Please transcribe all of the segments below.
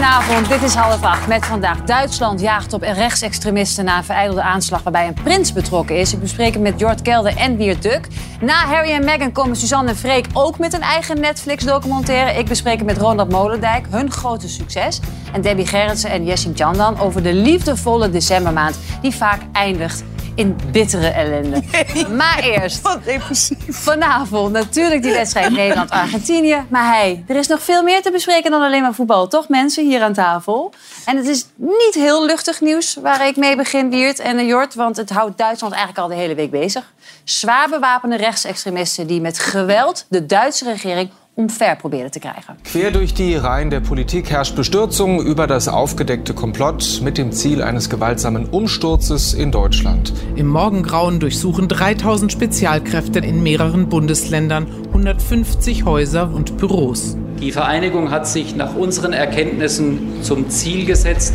Goedenavond, dit is half acht met vandaag. Duitsland jaagt op rechtsextremisten na een vereidelde aanslag waarbij een prins betrokken is. Ik bespreek met Jort Kelder en Wiert Duk. Na Harry en Meghan komen Suzanne en Freek ook met een eigen Netflix-documentaire. Ik bespreek met Ronald Molendijk, hun grote succes. En Debbie Gerritsen en Jessim Chandan over de liefdevolle decembermaand... die vaak eindigt in bittere ellende. Maar eerst, Wat depressief. vanavond natuurlijk die wedstrijd Nederland-Argentinië. Maar hey, er is nog veel meer te bespreken dan alleen maar voetbal. Toch mensen hier aan tafel? En het is niet heel luchtig nieuws waar ik mee begin, Wiert en Jort. Want het houdt Duitsland eigenlijk al de hele week bezig. Zwaar bewapende rechtsextremisten die met geweld de Duitse regering omver proberen te krijgen. Quer durch die Reihen der Politik herrscht Bestürzung über das aufgedeckte Komplott mit dem Ziel eines gewaltsamen Umsturzes in Deutschland. Im Morgengrauen durchsuchen 3000 Spezialkräfte in mehreren Bundesländern 150 Häuser und Büros. Die Vereinigung hat sich nach unseren Erkenntnissen zum Ziel gesetzt,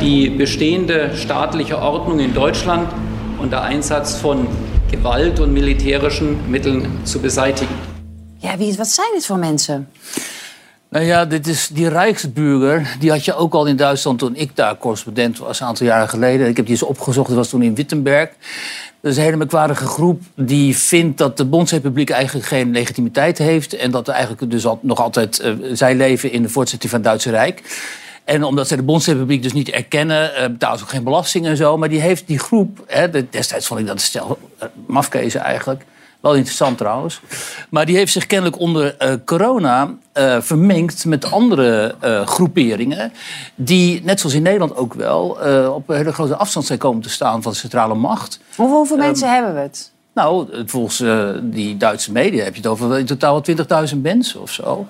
die bestehende staatliche Ordnung in Deutschland unter Einsatz von Gewalt und militärischen Mitteln zu beseitigen. Ja, wie, wat zijn dit voor mensen? Nou ja, dit is die Rijksburger. Die had je ook al in Duitsland toen ik daar correspondent was, een aantal jaren geleden. Ik heb die eens opgezocht, dat was toen in Wittenberg. Dat is een hele merkwaardige groep die vindt dat de Bondsrepubliek eigenlijk geen legitimiteit heeft. En dat er eigenlijk dus al, nog altijd eh, zij leven in de voortzetting van het Duitse Rijk. En omdat zij de Bondsrepubliek dus niet erkennen, eh, betalen ze ook geen belasting en zo. Maar die heeft die groep, hè, de- destijds vond ik dat stel uh, mafkezen eigenlijk. Wel interessant trouwens. Maar die heeft zich kennelijk onder eh, corona eh, vermengd met andere eh, groeperingen. Die, net zoals in Nederland ook wel, op een hele grote afstand zijn komen te staan van de centrale macht. Hoeveel, hoeveel mensen hebben we het? Nou, volgens eh, die Duitse media heb je het over in totaal wel 20.000 mensen of zo.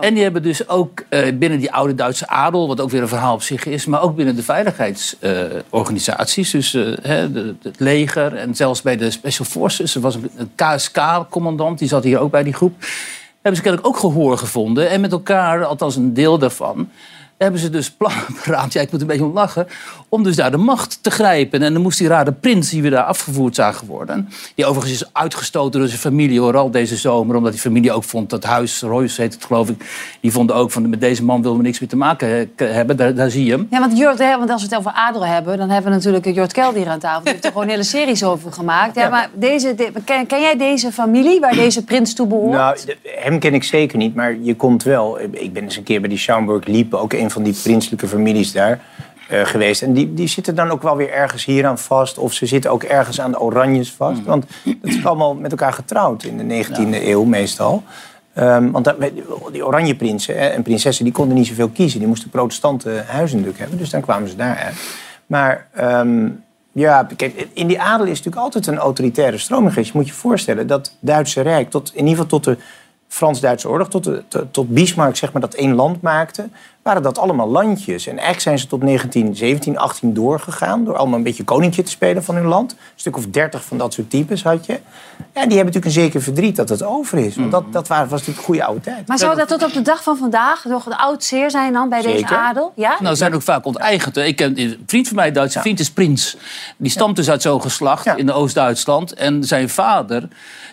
En die hebben dus ook eh, binnen die oude Duitse adel, wat ook weer een verhaal op zich is, maar ook binnen de veiligheidsorganisaties, dus eh, hè, de- het leger en zelfs bij de Special Forces. Er was een, een KSK-commandant, die zat hier ook bij die groep. Hebben ze kennelijk ook gehoor gevonden en met elkaar, althans een deel daarvan, hebben ze dus plannen beraamd, ja, ik moet een beetje om lachen, om dus daar de macht te grijpen. En dan moest die rare prins die we daar afgevoerd zagen worden, die overigens is uitgestoten door zijn familie, vooral deze zomer, omdat die familie ook vond dat huis, Royce heet het geloof ik, die vonden ook van met deze man willen we niks meer te maken he- hebben, daar, daar zie je hem. Ja, want, Jort, hè, want als we het over adel hebben, dan hebben we natuurlijk Jort Kelder hier aan tafel. Die heeft er gewoon hele series over gemaakt. Ja, maar deze, de- ken, ken jij deze familie waar deze prins toe behoort? Nou, de- hem ken ik zeker niet, maar je komt wel. Ik ben eens een keer bij die Schaumburg Liepen, ook een van die prinselijke families daar eh, geweest. En die, die zitten dan ook wel weer ergens hier aan vast. Of ze zitten ook ergens aan de Oranjes vast. Want dat is allemaal met elkaar getrouwd in de 19e eeuw meestal. Ehm, want dat, die oranje prinsen hè, en prinsessen die konden niet zoveel kiezen. Die moesten protestante huisindruk hebben. Dus dan kwamen ze daar. Maar ehm, ja, kijk, in die adel is natuurlijk altijd een autoritaire stroming geweest. Je moet je voorstellen dat Duitse Rijk, tot, in ieder geval tot de Frans-Duitse oorlog, tot, de, tot, tot Bismarck zeg maar, dat één land maakte, waren dat allemaal landjes. En eigenlijk zijn ze tot 1917, 18 doorgegaan, door allemaal een beetje koninkje te spelen van hun land. Een stuk of dertig van dat soort types had je. Ja, die hebben natuurlijk een zeker verdriet dat het over is. Want dat, dat was natuurlijk een goede oude tijd. maar zou dat tot op de dag van vandaag nog een oud zeer zijn dan bij deze adel? Ja? Nou, ze zijn ook vaak onteigend. hè. Ik ken een vriend van mij, een Duitse vriend, is prins. Die stamt dus uit zo'n geslacht Ja. in Oost-Duitsland. En zijn vader,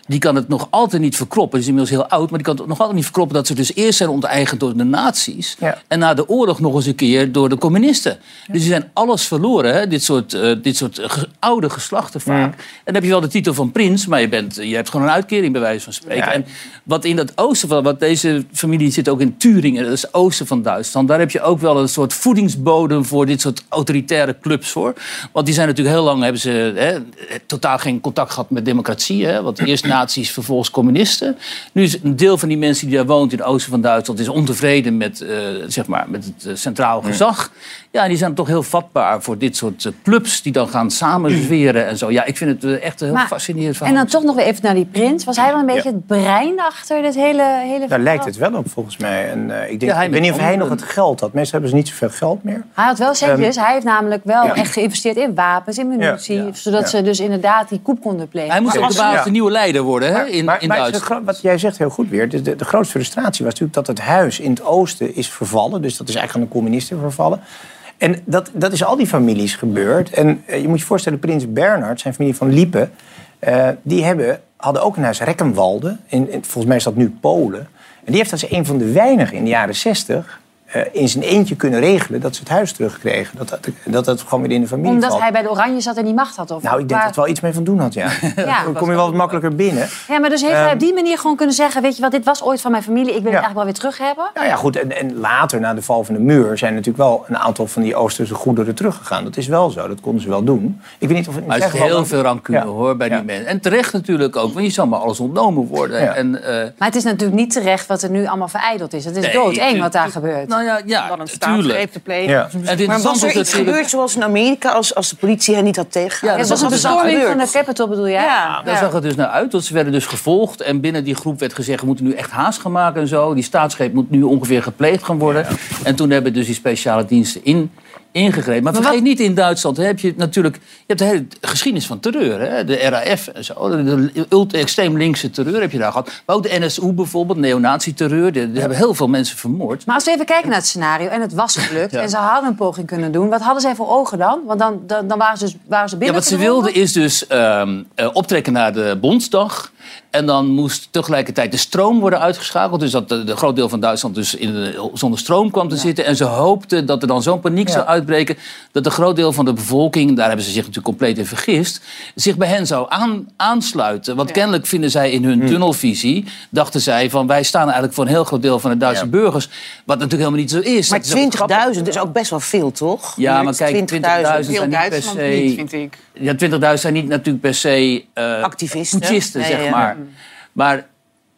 die kan het nog altijd niet verkroppen. Die is inmiddels heel oud, maar die kan het nog altijd niet verkroppen... dat ze dus eerst zijn onteigend door de nazi's... Ja. en na de oorlog nog eens een keer door de communisten. Dus die zijn alles verloren, hè? dit soort, eh, dit soort ge- oude geslachten vaak. En dan heb je wel de titel van prins, maar je, bent, je hebt gewoon een uitkering bij wijze van spreken. En wat in dat oosten van, wat deze familie zit ook in Turingen, dat is het oosten van Duitsland. Daar heb je ook wel een soort voedingsbodem voor dit soort autoritaire clubs voor. Want die zijn natuurlijk heel lang, hebben ze hè, totaal geen contact gehad met democratie. Hè? Want eerst nazi's, vervolgens communisten. Nu is een deel van die mensen die daar woont in het oosten van Duitsland, is ontevreden met, eh, zeg maar, met het eh, centraal gezag. Ja, die zijn toch heel vatbaar voor dit soort eh, clubs die dan gaan samenzweren en zo. Ja, ik vind het echt een heel Maar- fascinerend verhaal. En dan toch nog weer even naar die prins. Was hij wel een beetje het brein achter dit hele, hele Daar verhaal? lijkt het wel op, volgens mij. En, eh, ik, denk, Ja, hij ik weet niet of hij nog het geld had. Meestal hebben ze niet zoveel geld meer. Hij had wel centjes. hij heeft namelijk wel Ja. echt geïnvesteerd in wapens, in munitie. Ja. Ja. Zodat Ja. ze dus inderdaad die koep konden plegen. Hij moest ook de baas ja. de nieuwe leider worden hè, in, maar, in maar Duitsland. wat jij zegt heel goed weer. De, de, de grootste frustratie was natuurlijk dat het huis in het oosten is vervallen. Dus dat is eigenlijk aan de communisten vervallen. En dat, dat is al die families gebeurd. En eh, je moet je voorstellen, prins Bernhard, zijn familie van Liepen... eh, die hebben, hadden ook een huis Rekkenwalde. In, in- volgens mij is dat nu Polen. En die heeft als een van de weinigen in de jaren zestig... eh, in zijn eentje kunnen regelen dat ze het huis terugkregen. Dat dat, dat, dat gewoon weer in de familie Omdat valt. hij bij de Oranje zat en die macht had? Of Nou, ik denk waar- dat er wel iets mee van doen had, ja. Ja. Dan kom je wel wat makkelijker binnen. Ja, maar dus heeft Ehm, hij op die manier gewoon kunnen zeggen... weet je wat, dit was ooit van mijn familie, ik wil het eigenlijk wel weer terug hebben? Nou ja, goed. En, en later, na de val van de muur, zijn natuurlijk wel een aantal van die Oosterse goederen teruggegaan. Dat is wel zo, dat konden ze wel doen. Ik weet niet of het Maar er is heel veel rancune Ja. hoor bij Ja. die mensen. En terecht natuurlijk ook, want je zal maar alles ontnomen worden. Ja. En, eh, Maar het is natuurlijk niet terecht wat er nu allemaal vereideld is. Het is Nee, doodeng wat daar gebeurt. Nou ja, ja Dan een staatsgreep te plegen. Ja. En het Maar was er is iets gebeurd zoals in Amerika als, als de politie hen niet had tegengehouden? Ja, dat het was een bestorming van de Capitol, bedoel jij? Ja. Daar zag het dus naar uit, want ze werden dus gevolgd. En binnen die groep werd gezegd, we moeten nu echt haast gaan maken en zo. Die staatsgreep moet nu ongeveer gepleegd gaan worden. En toen hebben dus die speciale diensten in, ingegrepen. Maar, vergeet niet, in Duitsland heb je natuurlijk... Je hebt de hele geschiedenis van terreur, hè? de RAF en zo. De, extreem linkse terreur heb je daar gehad. Maar ook de NSU bijvoorbeeld, neonazi-terreur. Die, die hebben heel veel mensen vermoord. Maar als we even kijken naar het scenario en het was gelukt... Ja. en ze hadden een poging kunnen doen, wat hadden zij voor ogen dan? Want dan, dan, dan waren, ze, dus- waren ze Ja, binnen. wat ze wilden is dus ehm, eh, optrekken naar de Bondsdag. En dan moest tegelijkertijd de stroom worden uitgeschakeld. Dus dat de, de groot deel van Duitsland dus in de, zonder stroom kwam te zitten. En ze hoopten dat er dan zo'n paniek zou uitbreken... dat een groot deel van de bevolking, daar hebben ze zich natuurlijk compleet in vergist... zich bij hen zou aan, aansluiten. Want kennelijk vinden zij in hun tunnelvisie... dachten zij van wij staan eigenlijk voor een heel groot deel van de Duitse Ja. burgers. Wat natuurlijk helemaal niet zo is. Maar Dat is ook grappig. 20.000 is ook best wel veel, toch? Ja, maar kijk, 20.000 20.000. zijn niet per se... niet, vind ik. Ja, 20.000 zijn niet natuurlijk per se eh Activisten. putschisten, Nee, zeg ja. maar. Maar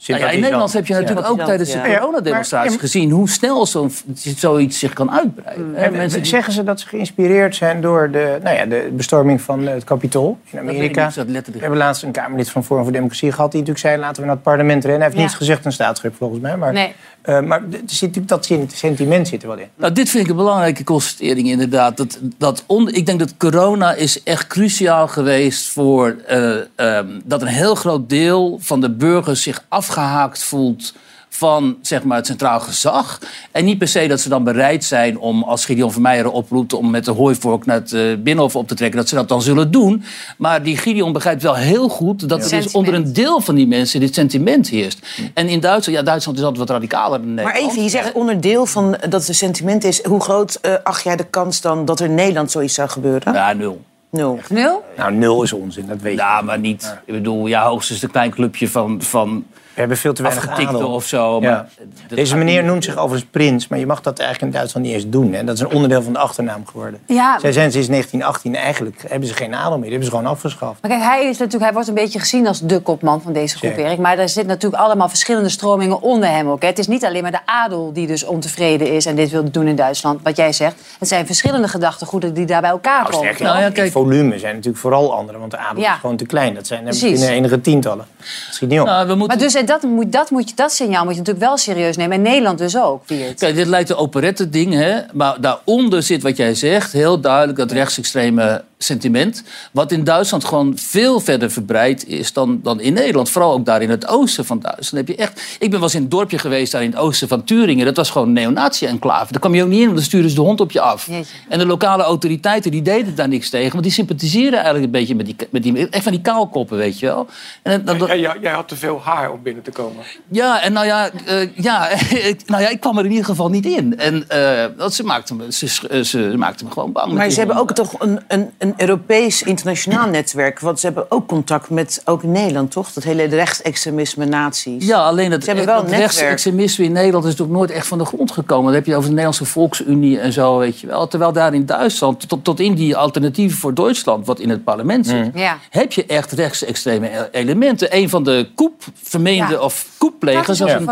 nou ja, in Nederland heb je natuurlijk ook tijdens de coronademonstraties gezien hoe snel zo'n, zoiets zich kan uitbreiden. hè. En Mensen die- Zeggen ze dat ze geïnspireerd zijn door de, nou ja, de bestorming van het Capitool in Amerika? niet, dat We hebben laatst een Kamerlid van Forum voor Democratie gehad... die natuurlijk zei, laten we naar het parlement rennen. Hij heeft Ja. niets gezegd een staatsgreep volgens mij. Maar, Nee. Eh, maar zit dat sentiment zit er wel in. Nou, dit vind ik een belangrijke constatering inderdaad. Dat, dat on, ik denk dat corona is echt cruciaal geweest voor eh, ehm, dat een heel groot deel van de burgers zich afgehaakt voelt van zeg maar, het centraal gezag. En niet per se dat ze dan bereid zijn om, als Gideon Vermeijeren oproept... om met de hooivork naar het eh, Binnenhof op te trekken, dat ze dat dan zullen doen. Maar die Gideon begrijpt wel heel goed dat er dus onder een deel van die mensen dit sentiment heerst. En in Duitsland, ja, Duitsland is altijd wat radicaler dan Maar Nederland. even, je zegt onderdeel van dat het sentiment is. Hoe groot eh, acht jij de kans dan dat er in Nederland zoiets zou gebeuren? Ja, nul. Nul. Nul? Nou, nul is onzin, dat weet je. Ja, maar niet. Ik bedoel, ja, hoogstens een klein clubje van, van We hebben veel te weinig adel. of zo. Ja. Maar dat Deze meneer noemt zich overigens prins, maar je mag dat eigenlijk in Duitsland niet eens doen. Hè? Dat is een onderdeel van de achternaam geworden. Ja. Zij zijn sinds 1918 eigenlijk, hebben ze geen adel meer. Die hebben ze gewoon afgeschaft. Maar kijk, hij, is natuurlijk, hij wordt een beetje gezien als de kopman van deze Zeker. groepering. Maar er zitten natuurlijk allemaal verschillende stromingen onder hem ook. Hè. Het is niet alleen maar de adel die dus ontevreden is en dit wil doen in Duitsland, wat jij zegt. Het zijn verschillende gedachtegoeden die daar bij elkaar Nou, komen. Nou ja, kijk- volume zijn natuurlijk vooral anderen. Want de adel Ja. is gewoon te klein. Dat zijn er misschien enige tientallen. Dat schiet niet op. Nou, we moeten... Maar dus, dat, moet, dat, dat signaal moet je natuurlijk wel serieus nemen. En Nederland dus ook, Wiert. Kijk, dit lijkt een operette-ding, hè? maar daaronder zit wat jij zegt, heel duidelijk dat rechtsextreme sentiment. Wat in Duitsland gewoon veel verder verbreid is dan, dan in Nederland. Vooral ook daar in het oosten van Duitsland. Heb je echt... Ik ben wel eens in een dorpje geweest daar in het oosten van Turingen. Dat was gewoon een neonazi-enclave. Daar kwam je ook niet in, want dan stuurden ze de hond op je af. Jeetje. En de lokale autoriteiten die deden daar niks tegen. Want die sympathiseren eigenlijk een beetje met die, met die, echt van die kaalkoppen, weet je wel. En dan, dan- Ja, ja, jij had te veel haar om binnen te komen. ja, en nou ja, eh, ja, ik, nou ja, ik kwam er in ieder geval niet in. En eh, dat ze, maakten me, ze, eh, ze maakten me gewoon bang. Maar ze hebben ook toch een, een, een Europees internationaal netwerk. Want ze hebben ook contact met, ook in Nederland, toch? Dat hele rechtsextremisme, nazi's. Ja, alleen dat, Ze hebben wel dat een netwerk. rechtsextremisme in Nederland is natuurlijk nooit echt van de grond gekomen. Dan heb je over de Nederlandse Volksunie en zo, weet je wel. Terwijl daar in Duitsland, tot, tot in die alternatieven voor Duitsland, wat in het parlement zit, Ja. heb je echt rechtsextreme e- elementen. Een van de koep, vermeende Ja. of Dat koepplegers was een.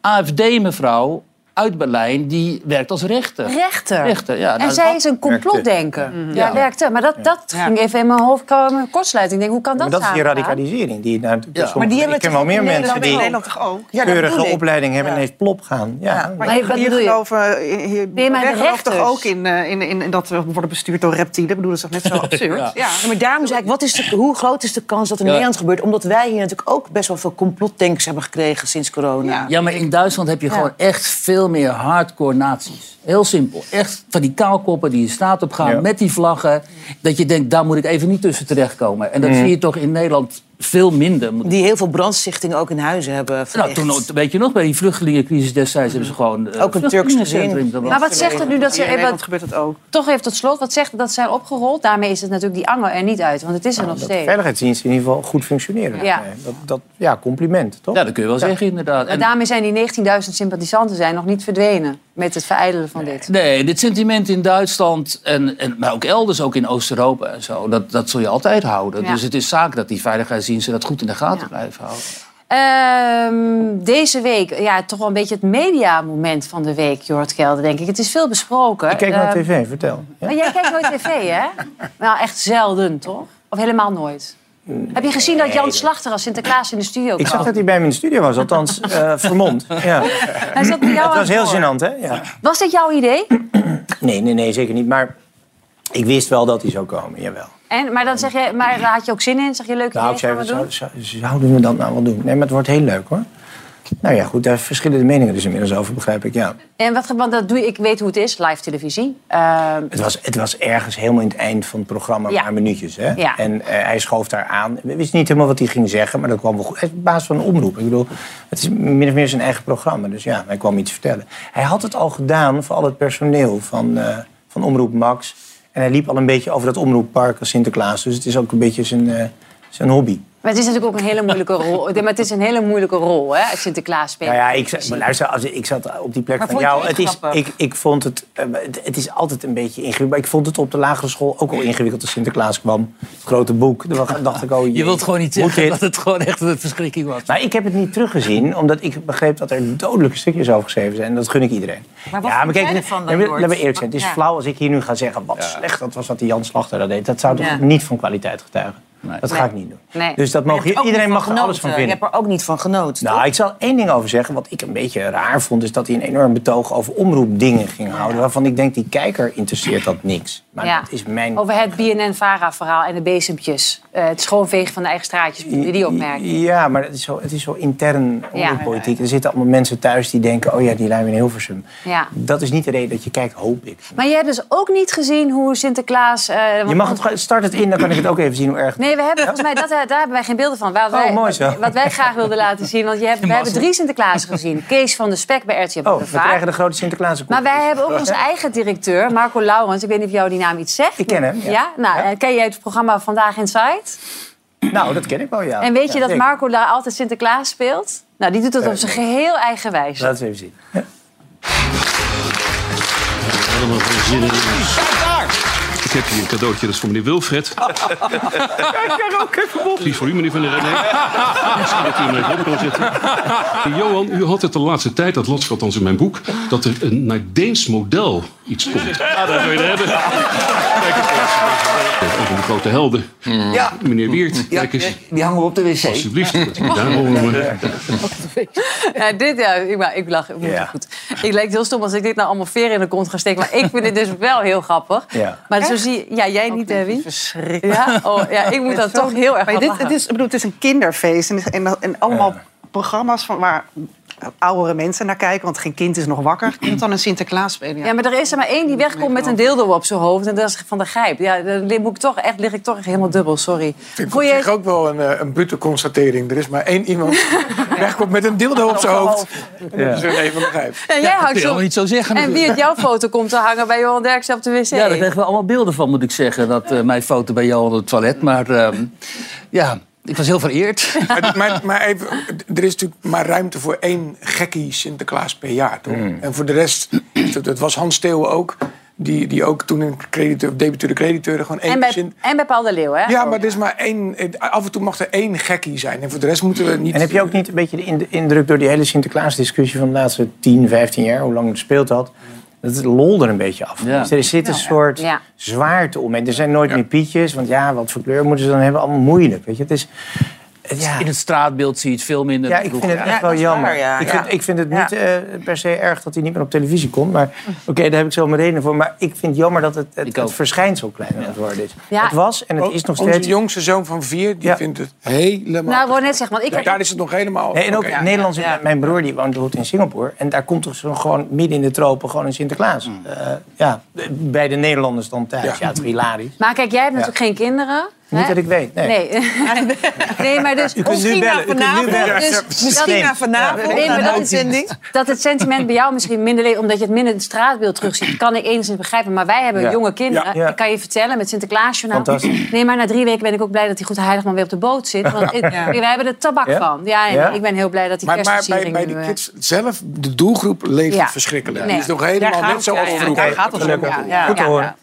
AFD-mevrouw uit Berlijn, die werkt als rechter. Rechter. Rechter, ja, en nou, zij is een complotdenker. Ja, Ja. werkte. Maar dat, dat ging even in mijn hoofd komen, kortsluiting. Ik denk, hoe kan dat maar dat is die radicalisering. Die, nou, Ja. Maar die hebben ik ken wel meer mensen die ook. Dat keurige opleiding hebben en ineens plop gaan. Ja. Ja, Maar geloven, eh, je, Ben je maar jij de gelooft toch ook in, eh, in, in, in dat we worden bestuurd door reptielen? Ik bedoel, dat is toch net zo absurd? ja. Ja, maar daarom zei ik, wat is de, hoe groot is de kans dat er in. Nederland gebeurt? Omdat wij hier natuurlijk ook best wel veel complotdenkers hebben gekregen sinds corona. Ja, maar in Duitsland heb je gewoon echt veel meer hardcore nazi's. Heel simpel. Echt van die kaalkoppen die de straat op gaan Ja. met die vlaggen. Dat je denkt, daar moet ik even niet tussen terechtkomen. En dat zie je toch in Nederland veel minder. Die heel veel brandstichtingen ook in huizen hebben Nou, toen, weet je nog, bij die vluchtelingencrisis destijds hebben ze gewoon... eh, Ook een Turks gezin. Maar wat zegt het nu dat ze even, gebeurt het ook. toch even tot slot, wat zegt het dat ze zijn opgerold? Daarmee is het natuurlijk die angel er niet uit, want het is er nog Dat de steeds. veiligheidsdiensten in ieder geval goed functioneren. Ja. Nee, Dat, dat, ja, compliment, toch? Ja, dat kun je wel zeggen, inderdaad. Maar En- daarmee zijn die 19.000 sympathisanten zijn nog niet verdwenen met het verijdelen van dit. Nee, dit sentiment in Duitsland, en, en, maar ook elders, ook in Oost-Europa en zo, dat, dat zul je altijd houden. Ja. Dus het is zaak dat die veiligheidsdiensten dat goed in de gaten Ja. blijven houden. Ehm, deze week, ja, toch wel een beetje het mediamoment van de week, Jort Kelder, denk ik. Het is veel besproken. Ik kijk naar Ehm, tv, vertel. Ja? Maar jij kijkt nooit tv, hè? Nou, echt zelden, toch? Of helemaal nooit? Heb je gezien dat Jan Slachter als Sinterklaas in de studio kwam? Ik zag dat hij bij me in de studio was, althans eh, vermomd. Ja. Hij zat bij jou Het aan was heel gênant, hè? Ja. Was dit jouw idee? Nee, nee, nee, zeker niet. Maar ik wist wel dat hij zou komen, jawel. En, maar dan zeg je, maar daar had je ook zin in? Zeg je leuk Nou, idee, ik zei, gaan we doen? zou, zou- zouden we dat nou wel doen? Nee, maar het wordt heel leuk, hoor. Nou ja, goed, daar verschillen de meningen dus inmiddels over, begrijp ik, ja. En wat, want dat doe je, ik weet hoe het is, live televisie. Ehm, Het was, het was ergens helemaal in het eind van het programma, een Ja. paar minuutjes. Hè? Ja. En eh, hij schoof daar aan. We wisten niet helemaal wat hij ging zeggen, maar dat kwam wel goed. Hij is basis van een omroep. Ik bedoel, het is min of meer zijn eigen programma. Dus ja, hij kwam iets vertellen. Hij had het al gedaan voor al het personeel van, eh, van Omroep Max. En hij liep al een beetje over dat omroeppark als Sinterklaas. Dus het is ook een beetje zijn, hobby. maar het is natuurlijk ook een hele moeilijke rol. Maar het is een hele moeilijke rol, hè, als Sinterklaas spelen. Nou ja, ik, zat- maar luister, als ik, ik zat op die plek Maar van je jou. het Het is, ik, ik vond het, eh, het, het is altijd een beetje ingewikkeld. Maar ik vond het op de lagere school ook al ingewikkeld als Sinterklaas kwam. Het grote boek. Dan dacht ik, oh Je wilt gewoon niet zeggen dat het gewoon echt een verschrikking was. Maar ik heb het niet teruggezien, omdat ik begreep dat er dodelijke stukjes over geschreven zijn. En dat gun ik iedereen. Maar wat ja, vond kijk, ervan dan, laat me eerlijk zijn. Het is Ja. flauw als ik hier nu ga zeggen wat slecht dat was wat die Jan Slachter dat deed. Dat zou toch Ja. niet van kwaliteit getuigen. Nee. Dat ga ik niet doen. Nee. Dus dat ook iedereen mag er alles van vinden. Je hebt er ook niet van genoten. Nou, ik zal één ding over zeggen. Wat ik een beetje raar vond, is dat hij een enorm betoog over omroepdingen ging houden. Waarvan ik denk, die kijker interesseert dat niks. Maar Ja. dat is mijn. Over het BNN-Vara-verhaal en de bezempjes. Eh, het schoonvegen van de eigen straatjes, die opmerking. Ja, maar het is zo, het is zo intern Ja. omroeppolitiek. Er zitten allemaal mensen thuis die denken, oh ja, die lijn in Hilversum. Ja. Dat is niet de reden dat je kijkt, hoop ik. Maar je hebt dus ook niet gezien hoe Sinterklaas... eh, Je mag het, start het in, dan kan ik het ook even zien hoe erg. Nee, we hebben volgens mij, dat, daar hebben wij geen beelden van. Wat, Oh, wij, mooi zo. wat wij graag wilden laten zien. Want je hebt, we hebben drie Sinterklaas gezien. Kees van de Spek bij RTL Oh, we krijgen de grote Sinterklaas. Maar wij hebben ook onze eigen directeur, Marco Laurens. Ik weet niet of jou die naam iets zegt. Ik ken hem, ja. Nou, Ja. eh, ken jij het programma Vandaag Inside? Nou, dat ken ik wel, ja. En weet je Ja, dat zeker. Marco daar altijd Sinterklaas speelt? Nou, die doet dat op Eh, zijn geheel eigen wijze. Laten we even zien. Ja. Helemaal geen zin in. Ik heb hier een cadeautje, dat is voor meneer Wilfred. Die is voor u, meneer Van der Rijn. Misschien dat u hem even op kan zetten. Johan, u had het de laatste tijd, dat las ik althans in mijn boek... dat er een naar Deens model iets komt. Ja, dat wil je hebben. Kijk eens. Over de grote helden. Ja. Meneer Wiert, kijk eens. Die hangen we op de wc. Alsjeblieft. Ja, dit, ja, ik, maar, ik lach. Ik, moet Ja. goed. ik lijkt heel stom als ik dit nou allemaal veren in de kont ga steken. Maar ik vind het dus wel heel grappig. Ja. Maar zo zie je... Ja, jij niet, Debbie? Verschrikkelijk. Ja? Oh, ja, ik moet dan toch heel erg Maar dit, het, is, ik bedoel, het is een kinderfeest. En, en, en allemaal programma's van waar oudere mensen naar kijken. Want geen kind is nog wakker. Komt dan een Sinterklaas spelen. Ja, maar er is er maar één die wegkomt met een dildo op zijn hoofd. En dat is Van de Grijp. Ja, dan li- moet ik toch, echt, lig ik toch helemaal dubbel, sorry. vind ik je- zich ook wel een, eh, een brute constatering. Er is maar één iemand die wegkomt met een dildo op zijn hoofd. En dat is René van der Grijp. En jij je zo... niet zo zeggen En wie het jouw foto komt te hangen bij Johan Derksen op de wc. Ja, daar kregen we allemaal beelden van, moet ik zeggen. Dat, eh, mijn foto bij jou op het toilet. Maar ehm, ja, ik was heel vereerd. Maar, maar, maar even, er is natuurlijk maar ruimte voor één gekkie Sinterklaas per jaar, toch? En voor de rest, het, het was Hans Steeuwen ook, die, die ook toen een crediteur, debiteur crediteur gewoon één en, bij, Sint- en bij Paul de Leeuw, hè? Ja, maar er is maar één. Af en toe mag er één gekkie zijn. En voor de rest moeten we niet. En heb je ook niet een beetje de ind- indruk door die hele Sinterklaas-discussie van de laatste 10, 15 jaar, hoe lang het speelt had, dat het lol er een beetje af. Ja. Dus er zit een soort Ja. zwaarte om. En er zijn nooit meer pietjes, want ja, wat voor kleur moeten ze dan hebben? Allemaal moeilijk, weet je. Het is, ja, In het straatbeeld zie je het veel minder. ja, ik vind het echt Ja, wel jammer. waar, ja. Ik, vind, ik vind het Ja. niet eh, per se erg dat hij niet meer op televisie komt. Maar oké, daar heb ik zo mijn redenen voor. Maar ik vind het jammer dat het, het, het verschijnsel kleiner aan het worden is. Ja. Het was en het is nog Onze steeds... jongste zoon van vier, die Ja. vindt het helemaal. Nou, ik wou net zeggen, want ik Ja, heb... daar is het nog helemaal. Nee, en ook in Nederland, mijn broer die woont in Singapore. En daar komt toch zo gewoon midden in de tropen gewoon een Sinterklaas. Mm. Eh, ja, bij de Nederlanders dan thuis. Ja, Ja. het is hilarisch. Maar kijk, jij hebt natuurlijk geen kinderen. Niet dat ik weet. Nee. Nee. nee, maar dus... U kunt nu bellen. Bellen. Dus, Misschien na vanavond, Nee, maar de dat, dat het sentiment bij jou misschien minder leeft... omdat je het minder in het straatbeeld terugziet... kan ik enigszins begrijpen. Maar wij hebben Ja. jonge kinderen. Ja. Ja. Ik kan je vertellen, met Sinterklaasjournaal... Fantastisch. Nee, maar na drie weken ben ik ook blij dat die goede heiligman weer op de boot zit. Want ik- we hebben er tabak Ja? van. Ja, nee, Ja? ik ben heel blij dat die Maar, maar bij, kerstversiering de eh, kids zelf, de doelgroep leeft Ja. verschrikkelijk. Nee. Die is nog helemaal net zo vroeger. daar gaat het om. Goed te horen.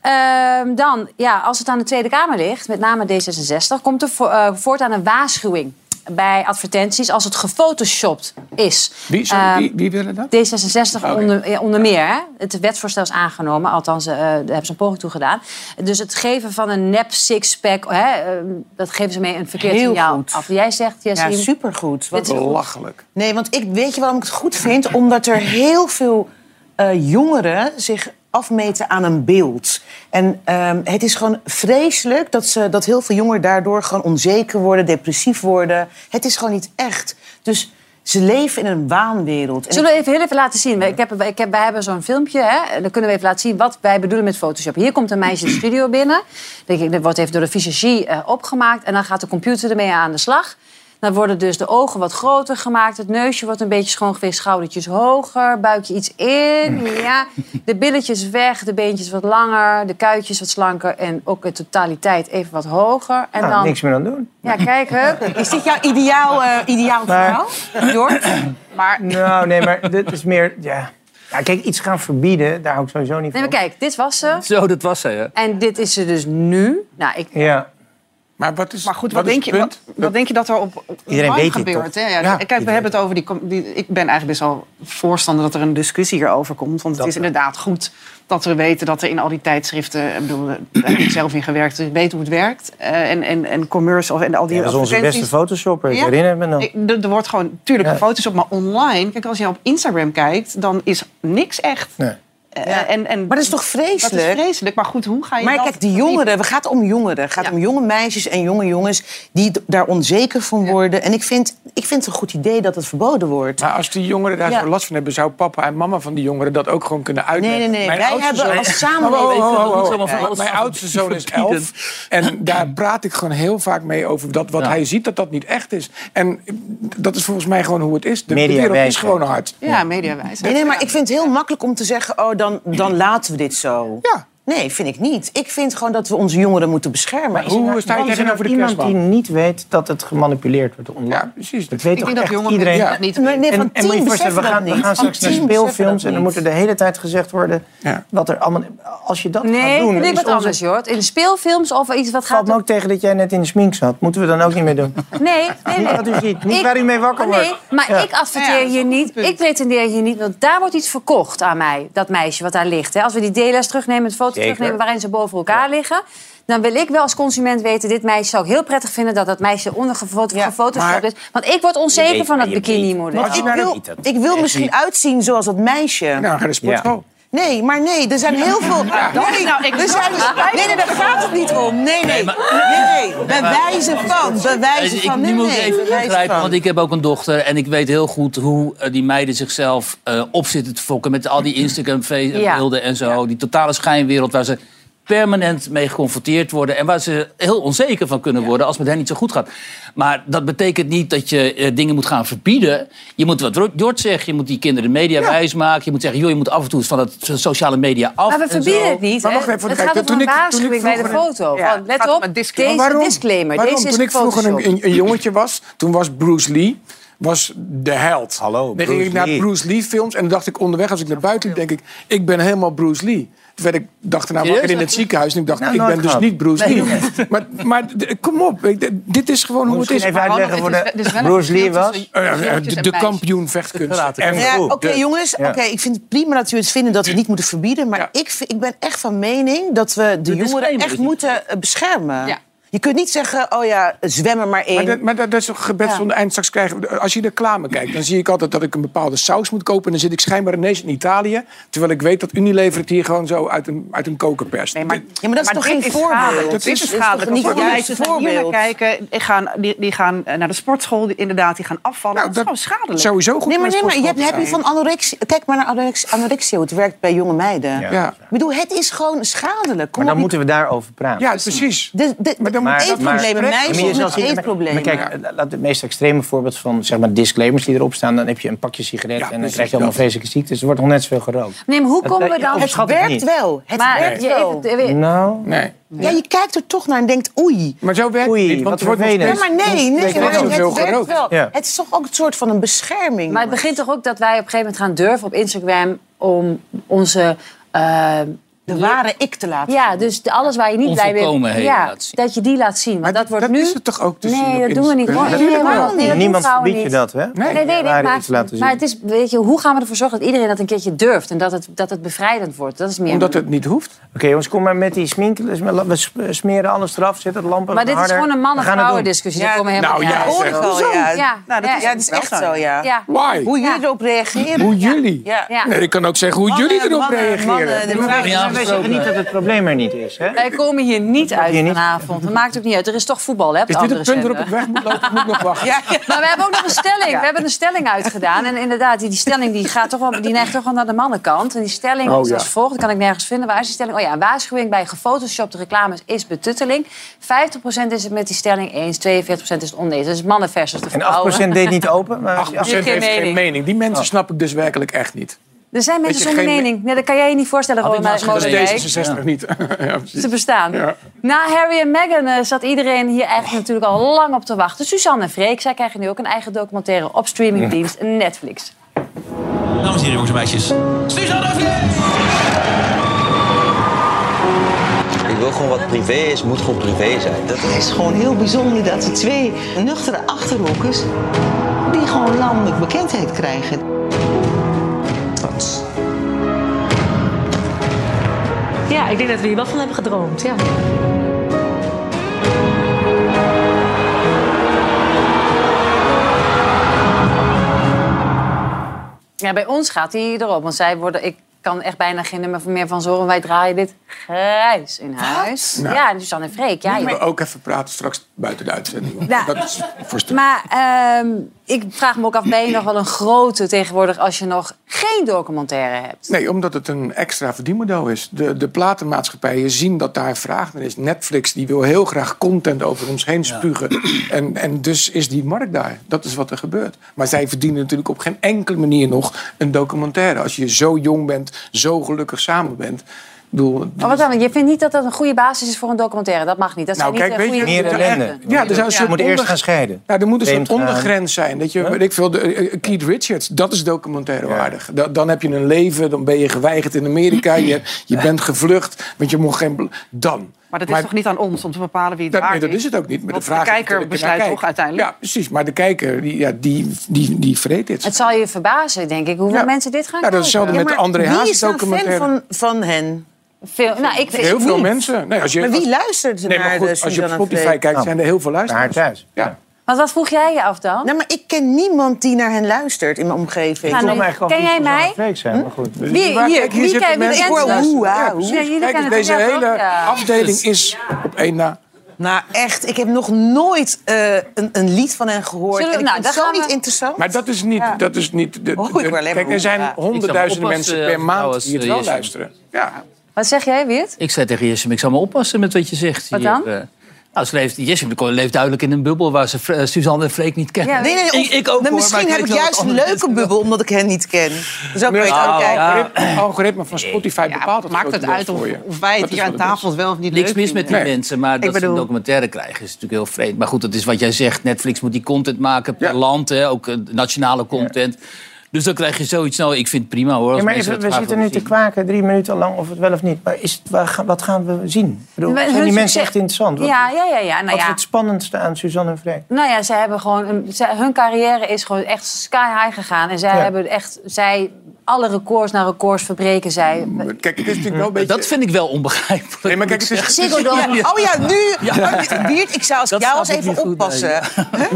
Ehm, dan, ja, als het aan de Tweede Kamer ligt, met name D66, komt er vo- eh, voortaan een waarschuwing bij advertenties als het gefotoshopt is. Wie, sorry, Ehm, wie, wie willen dat? D66 Oké. onder, ja, onder meer. Hè? Het wetsvoorstel is aangenomen, althans, eh, daar hebben ze een poging toe gedaan. Dus het geven van een nep sixpack, hè, eh, dat geven ze mee een verkeerd Heel signaal goed. af. Jij zegt, Ja, supergoed. Wat- Belachelijk. Nee, want ik weet je waarom ik het goed vind? Omdat er heel veel eh, jongeren zich afmeten aan een beeld. En ehm, het is gewoon vreselijk dat, ze, dat heel veel jongeren daardoor gewoon onzeker worden, depressief worden. Het is gewoon niet echt. Dus ze leven in een waanwereld. En Zullen we even heel even laten zien? Ik heb, ik heb, wij hebben zo'n filmpje, hè? dan kunnen we even laten zien wat wij bedoelen met Photoshop. Hier komt een meisje de studio binnen. Dat wordt even door de visagie eh, opgemaakt. En dan gaat de computer ermee aan de slag. Dan worden dus de ogen wat groter gemaakt. Het neusje wordt een beetje schoongeveegd, schoudertjes hoger. Buikje iets in, ja. De billetjes weg, de beentjes wat langer. De kuitjes wat slanker. En ook de totaliteit even wat hoger. En Nou, dan, niks meer aan doen. ja, kijk, hup. Is dit jouw ideaal, eh ideaal Maar- verhaal, Jort? Maar Nou, nee, maar dit is meer... Ja. ja, kijk, iets gaan verbieden, daar hou ik sowieso niet Nee, van. maar kijk, dit was ze. Zo, dat was hè? En dit is ze dus nu. Nou, ik, Ja. Maar wat is, Maar goed, wat, denk, je, wat, wat denk je dat er op op Iedereen online weet dit gebeurt? Hè? Ja, Ja, kijk, we hebben het over die. Ik ben eigenlijk best wel voorstander dat er een discussie hierover komt. Want het Dat is wel. inderdaad goed dat we weten dat er in al die tijdschriften. Ik bedoel, daar heb ik zelf in gewerkt, dus ik weet hoe het werkt. Eh, en, en, en commercials en al die Ja, dat is onze beste photoshopper, ik herinner me nog. Er wordt gewoon natuurlijk Ja. foto's op, maar online. Kijk, als je op Instagram kijkt, dan is niks echt. Nee. Eh, en, en, Maar dat is toch dat vreselijk? is vreselijk. Maar goed, hoe ga je Maar dat kijk, die jongeren, het gaat om jongeren. Het gaat Ja. om jonge meisjes en jonge jongens die daar onzeker van worden. En ik vind, ik vind het een goed idee dat het verboden wordt. Maar als die jongeren daar Ja. zo last van hebben, zou papa en mama van die jongeren dat ook gewoon kunnen uitleggen? Nee, nee, nee. Mijn Wij oudste hebben zoon- als samenleving... Dat allemaal van Ja, alles Mijn oudste zoon is elf. En daar praat ik gewoon heel vaak mee over dat wat Ja. hij ziet, dat dat niet echt is. En dat is volgens mij gewoon hoe het is. De, Mediawijs wereld is gewoon hard. Ja, mediawijs. Nee, nee, maar ik vind het heel makkelijk om te zeggen... oh, dan, dan laten we dit zo. Ja. Nee, vind ik niet. Ik vind gewoon dat we onze jongeren moeten beschermen. Hoe sta je Is er nou tegenover de iemand kerstman? die niet weet dat het gemanipuleerd wordt online? Ja, precies. Dat weet Ik toch denk dat echt iedereen? Ja. dat niet Nee, nee, En, van en moet je voorstellen, we gaan, we niet. gaan straks naar speelfilms en dan niet. moet er de hele tijd gezegd worden Ja. wat er allemaal... Als je dat gaat nee, doen, vind ik wat onze- anders, Jort. In de speelfilms of iets wat valt gaat... me ook tegen dat jij net in de smink zat. Moeten we dan ook niet meer doen? Nee, nee, nee. Wat u ziet, niet Ik- waar u mee wakker Oh, nee, wordt. maar ik adverteer hier niet. Ik pretendeer hier niet, want daar wordt iets verkocht aan mij. Dat meisje wat daar ligt. Hè. Als we die DLS terugnemen, de foto. Terugnemen waarin ze boven elkaar liggen. Dan wil ik wel als consument weten, dit meisje zou ik heel prettig vinden dat dat meisje ondergefoto Ja, is. Want ik word onzeker weet, van dat bikini-model. ik wil, ik wil misschien uitzien zoals dat meisje. Nou, ga naar de sportschool. Nee, maar nee, er zijn heel veel... Nee, Nou, ik er zijn, nee, nee, daar gaat het niet om. Nee, nee. Nee, nee. Bewijzen van. Bewijzen Ik, van. nu Nee, moet ik nee. even ingrijpen, want ik heb ook een dochter. En ik weet heel goed hoe eh, die meiden zichzelf eh, op zitten te fokken... met al die Instagram-beelden en zo. Die totale schijnwereld waar ze permanent mee geconfronteerd worden... en waar ze heel onzeker van kunnen worden als het met hen niet zo goed gaat. Maar dat betekent niet dat je eh, dingen moet gaan verbieden. Je moet wat Jort zegt, je moet die kinderen de media wijs maken. Je moet zeggen, joh, je moet af en toe eens van dat sociale media af. Maar we en verbieden het niet. Maar hè. wacht even, het gaat om toen een waarschuwing bij de foto. Ja, Van, het let op, een disclaimer. deze Waarom? disclaimer. Waarom? Deze is Toen ik vroeger een, een, een jongetje was, toen was Bruce Lee was de held. Hallo, Dan Bruce ging ik naar Lee. Bruce Lee films en dan dacht ik onderweg, als ik naar buiten liep, denk ik, ik ben helemaal Bruce Lee. Toen werd ik, dacht daarna wakker in het ziekenhuis en ik dacht, Nou, ik ben dus niet Bruce Lee. Maar, maar kom op, ik- dit is gewoon hoe het is. even uitleggen voor is- is de... Bruce Lee was... jongetjes de, de kampioen vechtkunst. Ja, goed, oké jongens, oké, ik vind het prima dat u het vinden dat we het niet moeten verbieden. Maar Ja. ik, ik ben echt van mening dat we de, jongeren echt moeten beschermen. Ja. Je kunt niet zeggen, oh ja, zwemmen maar in. Maar, dat, maar dat, dat is toch gebed Ja. zonder eind straks krijgen. Als je de reclame kijkt, dan zie ik altijd dat ik een bepaalde saus moet kopen. En dan zit ik schijnbaar ineens in Italië. Terwijl ik weet dat Unilever het hier gewoon zo uit een, uit een koker perst. Nee, maar, Ja, maar dat is toch geen is voorbeeld? Dat is- is dat is schadelijk. toch niet naar voorbeeld? kijken, die gaan, die, die gaan eh, naar de sportschool, die, inderdaad, die gaan afvallen. Nou, dat, is gewoon schadelijk. Sowieso goed Nee, maar, nee, maar je hebt, heb je van anorexia... Kijk maar naar anorexia, het werkt bij jonge meiden. Ja. Ik bedoel, het is gewoon schadelijk. Kom Maar dan op, moeten we daarover praten. ja precies. de, de, Maar dan met Maar- eetproblemen. maar- Meisjes met eetproblemen. Maar kijk, laat het meest extreme voorbeeld van zeg maar, disclaimers die erop staan. Dan heb je een pakje sigaret en dan krijg je allemaal vreselijke ziektes. Er wordt nog net zoveel gerookt. Nee, maar hoe komen we ja, dan... het het werkt wel. Het werkt je wel. Nou, Nee. Ja, je kijkt er toch naar en denkt, oei. Maar zo werkt Oei, het niet. Want wat er wordt. Ja, maar nee, nee, het werkt wel. Ja. Het is toch ook een soort van een bescherming. Maar het begint toch ook dat wij op een gegeven moment gaan durven op Instagram om onze... eh, de ware ik te laten ja, dus alles waar je niet blij bent, ja, zien. dat je die laat zien. Maar, Maar dat wordt dat nu. is het toch ook te zien nee, dat doen we niet. Nee, helemaal niet. Niemand verbiedt je dat, hè? Nee, nee, nee, maar, iets laten zien. maar het is, weet je, hoe gaan we ervoor zorgen dat iedereen dat een keertje durft en dat het, dat het bevrijdend wordt? Dat is meer. Omdat het niet hoeft. Oké jongens, kom maar met die smink. Dus We smeren alles eraf, zetten de lampen maar dit is gewoon een het mannen-vrouwen discussie. Ja, komen helemaal nou, ja. Hoor ik ja. Ja, Nou, dat is, het echt zo, ja. Why? Hoe jullie erop reageren. Hoe jullie? Nee, ik kan ook zeggen hoe jullie erop reageren. Maar vraag wij- is- zeggen niet dat het probleem er niet is, hè? Wij komen hier niet uit Hier niet? vanavond. Dat maakt ook niet uit. Er is toch voetbal, hè? Is dit het punt waarop ik weg moet lopen? Ik moet nog wachten. Ja, ja. Maar we hebben ook nog een stelling. We hebben een stelling uitgedaan. En inderdaad, die, die stelling die gaat toch wel, die neigt toch wel naar de mannenkant. En die stelling Oh, is als volgt. Dat kan ik nergens vinden. Waar is die stelling? Oh ja, een waarschuwing bij gefotoshopte reclames is betutteling. 50% is het met die stelling eens, 42% is het oneens. Dus mannen versus de En vrouwen. 8% deed niet open. Maar 8% heeft geen geen mening. mening. Die mensen snap ik dus werkelijk echt niet. Er zijn mensen zonder geen- mening. Nee, dat kan jij je niet voorstellen, maar Molenbeek. gelezen. D66 niet. ja, precies. Ze bestaan. Ja. Na Harry en Meghan eh, zat iedereen hier eigenlijk natuurlijk al lang op te wachten. Suzanne en Freek, zij krijgen nu ook een eigen documentaire op streamingdienst Netflix. Dames en heren, jongens en meisjes. Suzanne Ik wil gewoon wat privé is, moet gewoon privé zijn. Dat Het is gewoon heel bijzonder dat de twee nuchtere achterhoekers... die gewoon landelijk bekendheid krijgen. Ja, ik denk dat we hier wel van hebben gedroomd, ja. Ja, bij ons gaat hij erop. Want zij worden, ik kan echt bijna geen nummer meer van zorgen. Wij draaien dit grijs in huis. Nou. Ja, Suzanne en Freek. Ja, Moeten je- we ook even praten straks buiten de uitzending. Ja. Dat is voor stuk. Maar ehm, ik vraag me ook af, ben je nog wel een grote tegenwoordig als je nog geen documentaire hebt? Nee, omdat het een extra verdienmodel is. De, de platenmaatschappijen zien dat daar vraag naar is. Netflix die wil heel graag content over ons heen spugen. En, en dus is die markt daar. Dat is wat er gebeurt. Maar zij verdienen natuurlijk op geen enkele manier nog een documentaire. Als je zo jong bent, zo gelukkig samen bent. Bedoel, Maar wat dan? Je vindt niet dat dat een goede basis is voor een documentaire? Dat mag niet. Dat Nou, zijn kijk, niet weet eh, je, goede Meer ellende. Ja, er zou een Je soort moet eerst gaan scheiden. Nou, er moet een soort ondergrens zijn. Dat je, weet ik veel, de, eh, Keith Richards, dat is documentaire waardig. Da- Dan heb je een leven, dan ben je geweigerd in Amerika. Je, je bent gevlucht, want je mocht geen... Dan. Maar dat is toch niet aan ons om te bepalen wie het Dat, nee, dat is? is het ook niet. Maar de, vraag de is kijker besluit toch uiteindelijk? Ja, precies. Maar de kijker, die, ja, die, die, die vreet dit. Het zal je verbazen, denk ik, hoeveel Ja. mensen dit gaan Ja, dat is hetzelfde met de André Wie Hazes is nou fan documentaire. van, van hen? Veel, nou, ik vind Heel veel niet. mensen. Nee, als je, Maar wie luistert nee, maar naar goed, de als je op Spotify kijkt, Nou, zijn er heel veel Naar luisteraars. thuis. Ja. Want wat vroeg jij je af dan? Nou, maar ik ken niemand die naar hen luistert in mijn omgeving. Nou, nee, ken jij mij? Zijn, maar goed. Wie, hier, kijk, hier wie zitten mensen dat? hoe, Ja, hoe. Ja, Kijk, deze hele? Ja. afdeling is op één na. Nou, echt, ik heb nog nooit eh, een, een lied van hen gehoord. Zullen we- en ik nou, vind daar het zo gaan we- niet interessant. Maar dat is niet... Dat is niet de, Oh, de- kijk, er zijn. Ja. honderdduizenden mensen per als maand die het eh, wel luisteren. Ja. Wat zeg jij, Weert? Ik zei tegen Jesse, ik zou me oppassen met wat je zegt. Wat hier. dan? Nou, ze leeft, Jesse leeft duidelijk in een bubbel waar ze eh, Suzanne en Freek niet kennen. Ja, Nee, nee, Ik- of- ik ook, nou, hoor, misschien maar heb ik juist dat een leuke bubbel, omdat ik hen niet ken. Zo kun je het Nou, ook kijken. algoritme, algoritme van Spotify bepaalt het maakt het uit of, voor je. of wij het Dat is hier aan is. tafel wel of niet Niks leuk mis met die. Nee. mensen, maar dat ze een documentaire krijgen is natuurlijk heel vreemd. Maar goed, dat is wat jij zegt. Netflix moet die content maken per Ja. land, hè, ook eh, nationale content. Dus dan krijg je zoiets. Nou, ik vind het prima hoor. Ja, maar even, we zitten nu te kwaken drie minuten lang of het wel of niet. Maar is het, wat gaan we zien? Ik bedoel, zijn die mensen echt interessant? Wat, Ja, ja, ja. ja. Nou wat is ja. het spannendste aan Suzanne en Freek? Nou ja, zij hebben gewoon een, zij- hun carrière is gewoon echt sky high gegaan. En zij Ja. hebben echt, zij, alle records naar records verbreken zij. Kijk, het is natuurlijk wel een beetje... Dat vind ik wel onbegrijpelijk. Nee, maar kijk, het is. Ja, Oh ja, nu. Wiert, ik zou als jou eens even goed, oppassen.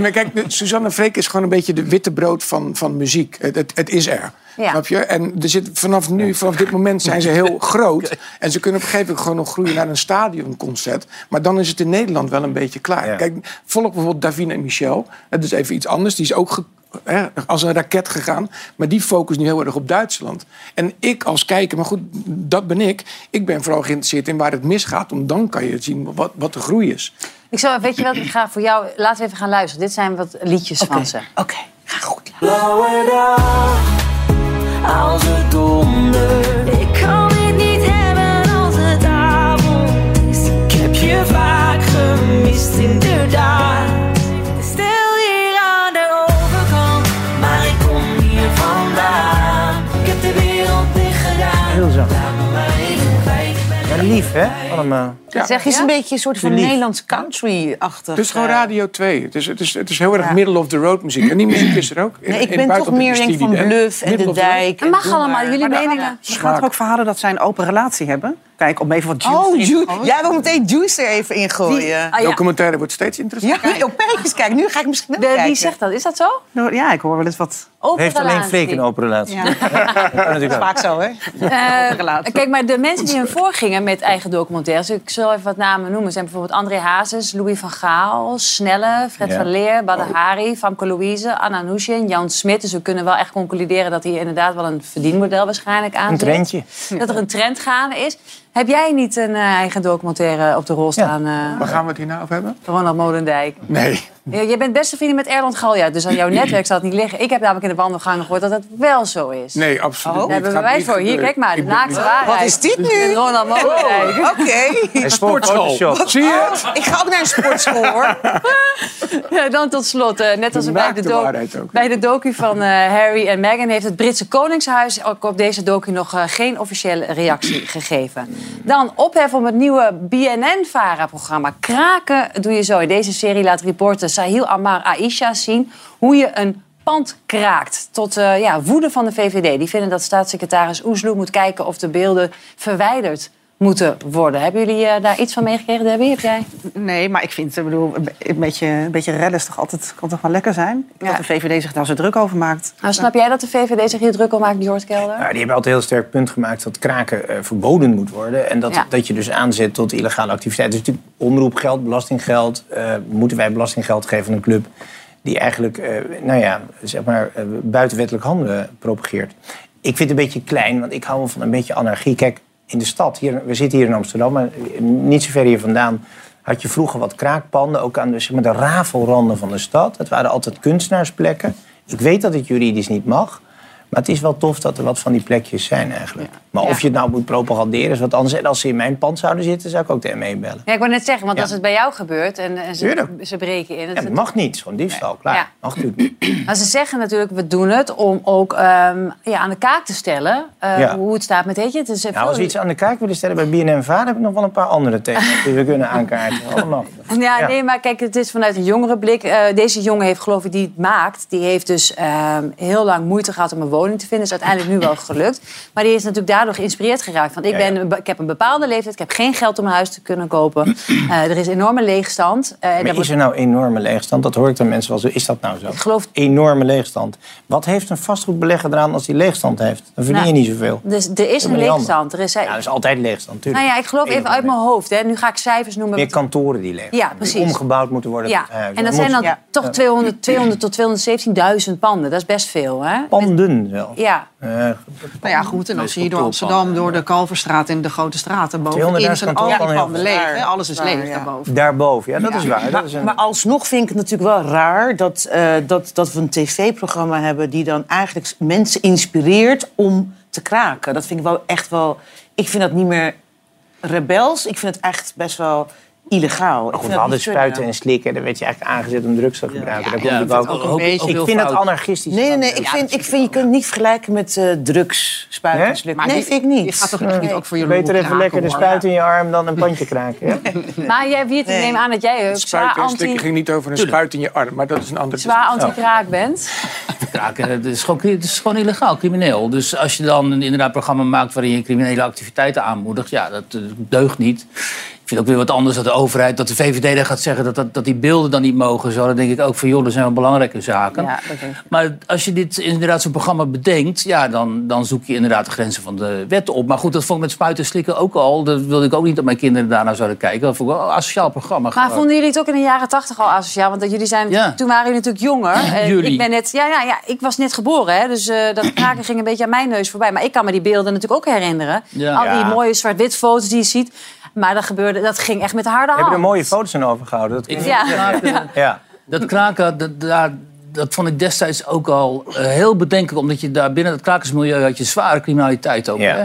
Maar kijk, Suzanne Freek is gewoon een beetje de witte brood van, van muziek. Het, het, het is er. Ja. Snap je? En er zit, vanaf nu, vanaf dit moment zijn ze heel groot. En ze kunnen op een gegeven moment gewoon nog groeien naar een stadionconcert. Maar dan is het in Nederland wel een beetje klaar. Ja. Kijk, volg bijvoorbeeld Davina en Michel. Dat is even iets anders. Die is ook ge- hè, als een raket gegaan. Maar die focust nu heel erg op Duitsland. En ik als kijker, maar goed, dat ben ik. Ik ben vooral geïnteresseerd in waar het misgaat. Want dan kan je zien wat, wat de groei is. Ik zou, weet je wat, ik ga voor jou... Laten we even gaan luisteren. Dit zijn wat liedjes van ze. Oké. Blauwe dag, als het donder. Ik kan dit niet hebben als het avond is. Ik heb je vaak gemist, inderdaad. Stel hier aan de overkant, maar ik kom hier vandaan. Ik heb de wereld dicht gedaan. Heel zacht. Laat me maar even kwijt. Ja, lief, hè? Allemaal. Zeg, het is een beetje een soort van Lief. Nederlands country-achtig. Het is gewoon eh, Radio 2. Het is, het is, het is heel erg Ja. middle of the road muziek. En die muziek is er ook. In- Nee, ik in ben toch meer is denk van? Bluff en De. Dijk. Het mag allemaal, jullie er- meningen. Er gaan toch ook verhalen dat zij een open relatie hebben? Kijk, om even wat juice Oh, Ju- gooien. jij wil meteen Juice er even in gooien. Ah, ja. Documentaire wordt steeds interessanter. Ja, opeens. Kijk, nu ga ik misschien wel De- kijken. wie zegt dat? Is dat zo? Nou, Ja, ik hoor wel eens wat. Open Heeft alleen. Freek een open relatie. Ja. Dat ook. Vaak zo, hè? Eh, relatie. kijk, maar de mensen die hem voorgingen met eigen documentaires... ik zal even wat namen noemen... zijn bijvoorbeeld André Hazes, Louis van Gaal... Snelle, Fred Ja. van Leer, Badahari, Famke Louise... Anna Nushin, Jan Smit. Dus we kunnen wel echt concluderen... dat hier inderdaad wel een verdienmodel waarschijnlijk aan Een trendje. Dat er een trend gaande is. Heb jij niet een eh, eigen documentaire op de rol staan, eh, Waar gaan we het hier nou over hebben? Ronald Molendijk? Nee. Ja, jij bent beste vrienden met Erland Galja, dus aan jouw netwerk zal het niet liggen. Ik heb namelijk in de wandelgangen gehoord dat het wel zo is. Nee, absoluut Daar niet. hebben we Gaat bewijs niet voor. Hier, kijk maar, de naakte waarheid. Wat is dit nu? Met Ronald Molendijk. Oh, Oké. Een sportschool. Zie je het? Ik ga ook naar een sportschool, hoor. Ja, dan tot slot, eh, net als De bij de, do- ook. bij de docu van eh, Harry en Meghan... heeft het Britse Koningshuis ook op deze docu nog eh, geen officiële reactie gegeven. Dan ophef om het nieuwe BNN-VARA-programma. Kraken doe je zo. In deze serie laat reporter Sahil Amar Aisha zien... hoe je een pand kraakt. Tot eh, ja, woede van de VVD. Die vinden dat staatssecretaris Oesloe moet kijken... of de beelden verwijderd moeten worden. Hebben jullie eh, daar iets van meegekregen, Debbie? Heb jij? Nee, maar ik vind, ik bedoel, een be- een beetje, een beetje redden is toch altijd, kan toch wel lekker zijn? Dat de VVD zich daar zo druk over maakt. Nou, snap jij dat de VVD zich hier druk om maakt, Jort Kelder? Nou, die hebben altijd een heel sterk punt gemaakt dat kraken eh, verboden moet worden. En dat, Ja. dat je dus aanzet tot illegale activiteiten. Dus natuurlijk omroepgeld, belastinggeld. eh, moeten wij belastinggeld geven aan een club die eigenlijk eh, nou ja, zeg maar, buitenwettelijk handelen propageert. Ik vind het een beetje klein, want ik hou wel van een beetje anarchie. Kijk, in de stad, hier, we zitten hier in Amsterdam, maar niet zo ver hier vandaan had je vroeger wat kraakpanden, ook aan de, zeg de rafelranden van de stad. Het waren altijd kunstenaarsplekken. Ik weet dat het juridisch niet mag, maar het is wel tof dat er wat van die plekjes zijn eigenlijk. Maar of je het nou moet propaganderen is wat anders. En als ze in mijn pand zouden zitten, zou ik ook de ME bellen. Ja, ik wou net zeggen, want als het bij jou gebeurt en, en ze, ze breken in... Ja, dat mag niet, het gewoon diefstal, klaar. Mag natuurlijk niet. Maar ze zeggen natuurlijk, we doen het om ook ehm, ja, aan de kaak te stellen eh, hoe het staat met weet je. Het is Nou, als we iets aan de kaak willen stellen bij BNN Vader, heb ik nog wel een paar andere thema's die we kunnen aankaarten. Allemaal. Ja, Ja. nee, maar kijk, het is vanuit een jongere blik. Eh, deze jongen heeft, geloof ik, die het maakt, die heeft dus ehm, heel lang moeite gehad om een woning te vinden. Is uiteindelijk nu wel gelukt. Maar die is natuurlijk daardoor geïnspireerd geraakt. Want ik, Ja, ben, ik heb een bepaalde leeftijd, ik heb geen geld om een huis te kunnen kopen. Eh, er is enorme leegstand. Eh, daar Maar is er nou enorme leegstand? Dat hoor ik dan mensen wel zo. Is dat nou zo? Ik geloof... Enorme leegstand. Wat heeft een vastgoedbelegger eraan als die leegstand heeft? Dan verdien je Nou, niet zoveel. Dus er is een leegstand. Er is, Ja, er is altijd leegstand, natuurlijk. nou ja, ik geloof even uit mijn hoofd. Hè. Nu ga ik cijfers noemen. Meer kantoren die leeg Ja, die precies. omgebouwd moeten worden Ja, huizen. en dat zijn dan toch 200, 200 tot 217.000 panden. Dat is best veel, hè? Panden wel. Ja. Eh, Nou ja, goed. En als je hier door Amsterdam, door de Kalverstraat en de grote straten bovenin 200.000 zijn al die kantoorpanden panden leeg. hè. Alles is leeg ja. daarboven. Daarboven, ja, dat is waar. Dat Maar, is een... maar alsnog vind ik het natuurlijk wel raar dat, eh, dat, dat we een tv-programma hebben die dan eigenlijk mensen inspireert om te kraken. Dat vind ik wel echt wel. Ik vind dat niet meer rebels. Ik vind het echt best wel illegaal. Dat niet kunnen. spuiten en slikken. Daar werd je eigenlijk aangezet om drugs te gebruiken. Daar Ja, het vind ook, ook een beetje ik vind fout. anarchistisch. Nee, nee, nee. Ik vind, ik vind je kunt het niet vergelijken met eh, drugs, spuiten en slikken. Nee, vind ik niet. die gaat toch niet ook voor je Beter even lekker de spuit in je arm dan een pandje kraken. Ja? Maar jij, Wiert, ik neem aan dat jij ook zwaar Spuiten en slikken anti, ging niet over een spuit in je arm, maar dat is een ander zwaar anti-kraak bent. kraken. Het is, gewoon, het is gewoon illegaal, crimineel. Dus als je dan een inderdaad programma maakt waarin je criminele activiteiten aanmoedigt, ja, dat eh, deugt niet. Ik vind ook weer wat anders dat de overheid, dat de VVD dan gaat zeggen dat, dat, dat die beelden dan niet mogen. Zo, dan denk ik ook van, joh, dat zijn wel belangrijke zaken. Ja. Maar als je dit inderdaad zo'n programma bedenkt, ja, dan, dan zoek je inderdaad de grenzen van de wet op. Maar goed, dat vond ik met spuiten en slikken ook al. Dat wilde ik ook niet dat mijn kinderen daarna zouden kijken. Dat vond ik wel een asociaal programma. Maar vonden jullie het ook in de jaren tachtig al asociaal? Want jullie zijn, Ja. toen waren jullie natuurlijk jonger. En Jullie. Ik ben net, ja, ja, ja, ik was net geboren, hè, dus eh, dat kraken ging een beetje aan mijn neus voorbij. Maar ik kan me die beelden natuurlijk ook herinneren. Al die mooie zwart-wit foto's die je ziet. Maar dat gebeurde, dat ging echt met de harde We hebben hand. er mooie foto's aan overgehouden. Dat Ik je- Ja. kraken- Ja. Dat kraken, dat, daar- dat vond ik destijds ook al eh, heel bedenkelijk. Omdat je daar binnen het krakersmilieu had je zware criminaliteit ook. Ja. Hè?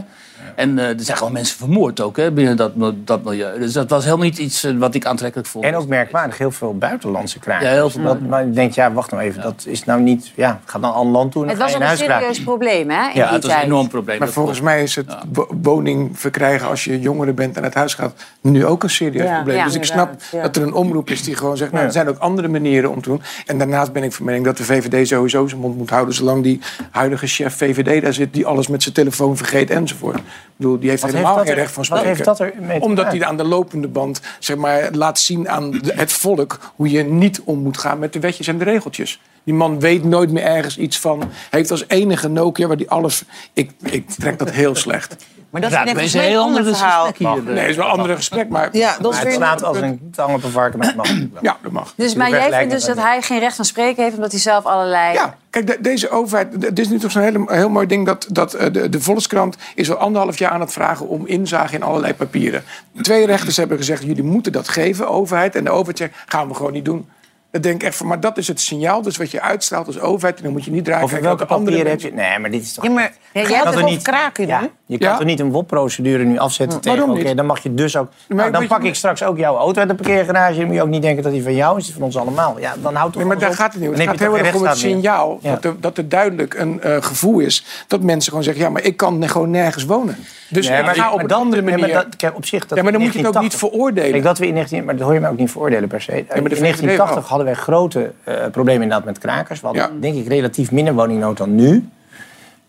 En eh, er zijn gewoon mensen vermoord ook hè, binnen dat, dat milieu. Dus dat was helemaal niet iets eh, wat ik aantrekkelijk vond. En ook merkwaardig, heel veel buitenlandse krakers. Ja, heel veel. Dat, maar je denkt, ja, wacht nou even, dat is nou niet... Ja, gaat naar een ander land toe en Het dan ga was een serieus probleem, hè? In Ja, die het was een enorm probleem. Maar volgens mij is het wo- woning verkrijgen als je jongere bent en uit huis gaat nu ook een serieus Ja, probleem. ja, dus ik snap dat er een omroep is die gewoon zegt, nou, Ja. er zijn ook andere manieren om te doen. En daarnaast ben ik van mening dat de VVD sowieso zijn mond moet houden zolang die huidige chef VVD daar zit die alles met zijn telefoon vergeet enzovoort. Bedoel, die heeft Wat helemaal heeft geen er- recht van spreken. heeft dat er mee Omdat maken? hij aan de lopende band zeg maar, laat zien aan de- het volk hoe je niet om moet gaan met de wetjes en de regeltjes. Die man weet nooit meer ergens iets van. Heeft als enige Nokia waar die alles. Ik, ik trek dat heel slecht. Maar dat Ja, is een heel heel ander ander verhaal. gesprek hier. Nee, het is wel een ander gesprek, maar. Ja, dat is Maar weer het slaat als een tang op een varken, maar mag. Ja, dat mag. Dus, maar jij vindt dus dat hij geen recht van spreken heeft... omdat hij zelf allerlei... Ja, kijk, de- deze overheid. Het is nu toch zo'n hele- heel mooi ding dat, dat eh, de, de Volkskrant is al anderhalf jaar aan het vragen om inzage in allerlei papieren. Twee rechters hebben gezegd: jullie moeten dat geven, overheid. En de overheid zegt: gaan we gewoon niet doen. Dat denk ik echt van, maar dat is het signaal. Dus wat je uitstraalt als overheid, en dan moet je niet draaien. Over welke andere papieren heb je... Nee, maar dit is toch... Ja, maar Ja, jij hebt had het toch over kraken Ja? Je kan Ja? toch niet een WOP-procedure nu afzetten tegen... Oké, dan mag je dus ook... Nou, dan je- pak ik straks ook jouw auto uit de parkeergarage. Dan moet je ook niet denken dat die van jou is. Die van ons allemaal. Ja, dan houdt Nee, maar daar op. gaat het niet om. Het gaat heel erg om het signaal Ja. dat, er, dat er duidelijk een eh, gevoel is dat mensen gewoon zeggen: ja, maar ik kan gewoon nergens wonen. Dus Nee, ik ga op een andere nee, manier. maar dat, kijk, op zich, dat ja, maar dan moet je het ook niet 1980 veroordelen. Kijk, dat we in 19, maar dat hoor je mij ook niet veroordelen per se. in VVD 1980 wel. hadden wij grote eh, problemen inderdaad met krakers. We hadden denk ik relatief minder woningnood dan nu.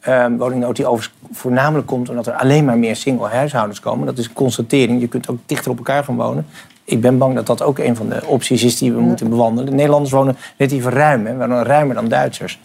Ehm woningnood die overigens voornamelijk komt omdat er alleen maar meer single huishoudens komen. Dat is een constatering. Je kunt ook dichter op elkaar gaan wonen. Ik ben bang dat dat ook een van de opties is die we moeten bewandelen. De Nederlanders wonen relatief ruim. Hè. We wonen ruimer dan Duitsers.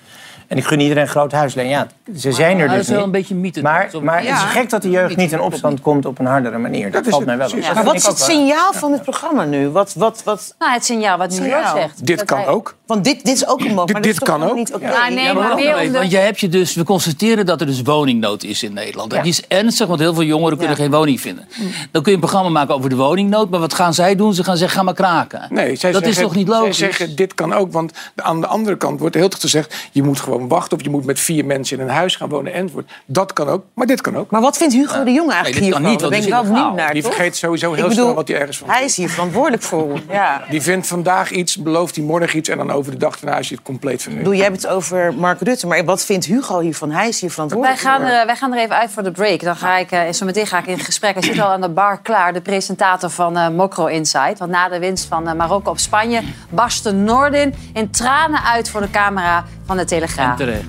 En ik gun iedereen een groot huis. Alleen ja, ze zijn er dat dus is wel niet. een beetje mythe. Maar, maar het is gek dat de jeugd niet in opstand komt op een hardere manier. Dat, Dat is valt het, mij wel op. Dat Maar wat is het signaal van dit programma nu? Wat, wat, wat, Nou, het signaal wat Signaal. zegt. Dit Dat kan hij- ook. want dit, dit is ook een mogelijk. Dit- dat kan ook. Niet, oké. Ja, nee, Ja, maar Want je hebt je dus, we constateren dat er dus woningnood is in Nederland. En die is ernstig, want heel veel jongeren kunnen Ja. geen woning vinden. Dan kun je een programma maken over de woningnood. Maar wat gaan zij doen? Ze gaan zeggen, ga maar kraken. Nee, zij dat zeggen, is toch niet logisch? Zij zeggen, dit kan ook, want aan de andere kant wordt heel gezegd... je moet gewoon wachten of je moet met vier mensen in een huis gaan wonen enzovoort. Dat kan ook, maar dit kan ook. Maar wat vindt Hugo de Jonge eigenlijk Nee, dit kan hiervan? niet, Daar want ben ik het wel benieuwd naar, Die toch? vergeet sowieso heel Ik bedoel, snel wat hij ergens van Hij is hier verantwoordelijk voor. Ja. Die vindt vandaag iets, belooft hij morgen iets... en dan over de dag daarna is hij het compleet Ik vergeten. bedoel, jij hebt het over Mark Rutte, maar wat vindt Hugo hiervan? Hij is hier Wij verantwoordelijk gaan, voor. er, wij gaan er even uit voor de break. Dan ga ik, eh, zo meteen ga ik in gesprek. Hij zit al aan de bar klaar, de presentator van eh Mokro Insight. Want na de winst van eh, Marokko op Spanje barstte Noordin in tranen uit voor de camera van de Telegraaf. Terecht.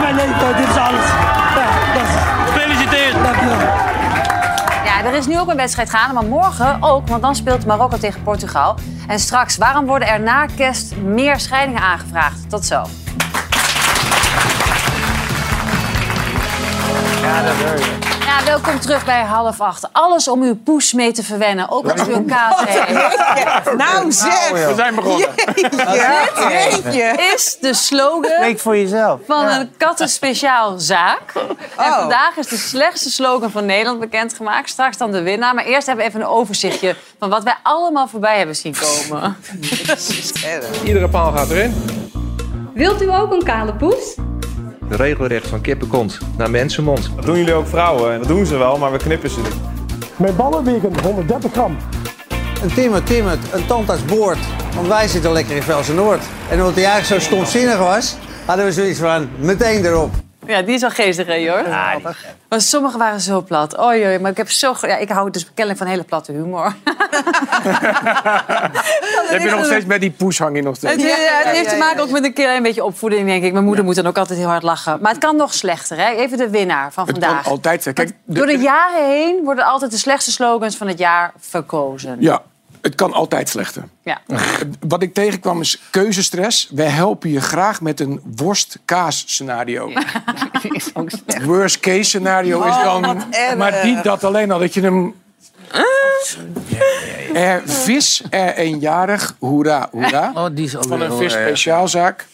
Mijn leeftijd, dit is alles. Ja, dat is... Gefeliciteerd. Dankjewel. Ja, er is nu ook een wedstrijd gaande, maar morgen ook. Want dan speelt Marokko tegen Portugal. En straks, waarom worden er na kerst meer scheidingen aangevraagd? Tot zo. Ja, dat hoor je. Ja, welkom terug bij half acht. Alles om uw poes mee te verwennen, ook als u een kaas heeft. Nou zeg! We zijn begonnen. Jeetje, jeetje. Is de slogan Spreek voor jezelf. van een kattenspeciaal zaak. En Oh. vandaag is de slechtste slogan van Nederland bekendgemaakt. Straks dan de winnaar. Maar eerst hebben we even een overzichtje van wat wij allemaal voorbij hebben zien komen. Iedere paal gaat erin. Wilt u ook een kale poes? Regelrecht van kippenkont naar mensenmond. Dat doen jullie ook vrouwen. Dat doen ze wel, maar we knippen ze niet. Mijn ballen wegen 130 gram. Een timmer timmert, een tandarts boort. Want wij zitten lekker in Velsen Noord. En omdat hij eigenlijk zo stomzinnig was, hadden we zoiets van meteen erop. Ja, die is wel geestig, hè, hoor. Maar sommige waren zo plat. Oei, oei, maar ik heb zo... Ja, ik hou dus kennelijk van hele platte humor. Heb je nog steeds met die poes hang je nog steeds? Het, ja, het heeft te maken ook met een klein beetje opvoeding, denk ik. Mijn moeder moet dan ook altijd heel hard lachen. Maar het kan nog slechter, hè? Even de winnaar van Het vandaag. kan altijd zijn. Kijk, de- Door de jaren heen worden altijd de slechtste slogans van het jaar verkozen. Ja, het kan altijd slechter. Ja. Wat ik tegenkwam is keuzestress. Wij helpen je graag met een worst-kaas scenario. Worst case scenario is Oh, dan... maar niet dat alleen al, dat je hem... Er, vis, er eenjarig, hoera, hoera. Oh, die is ook Van een vis erg. speciaalzaak.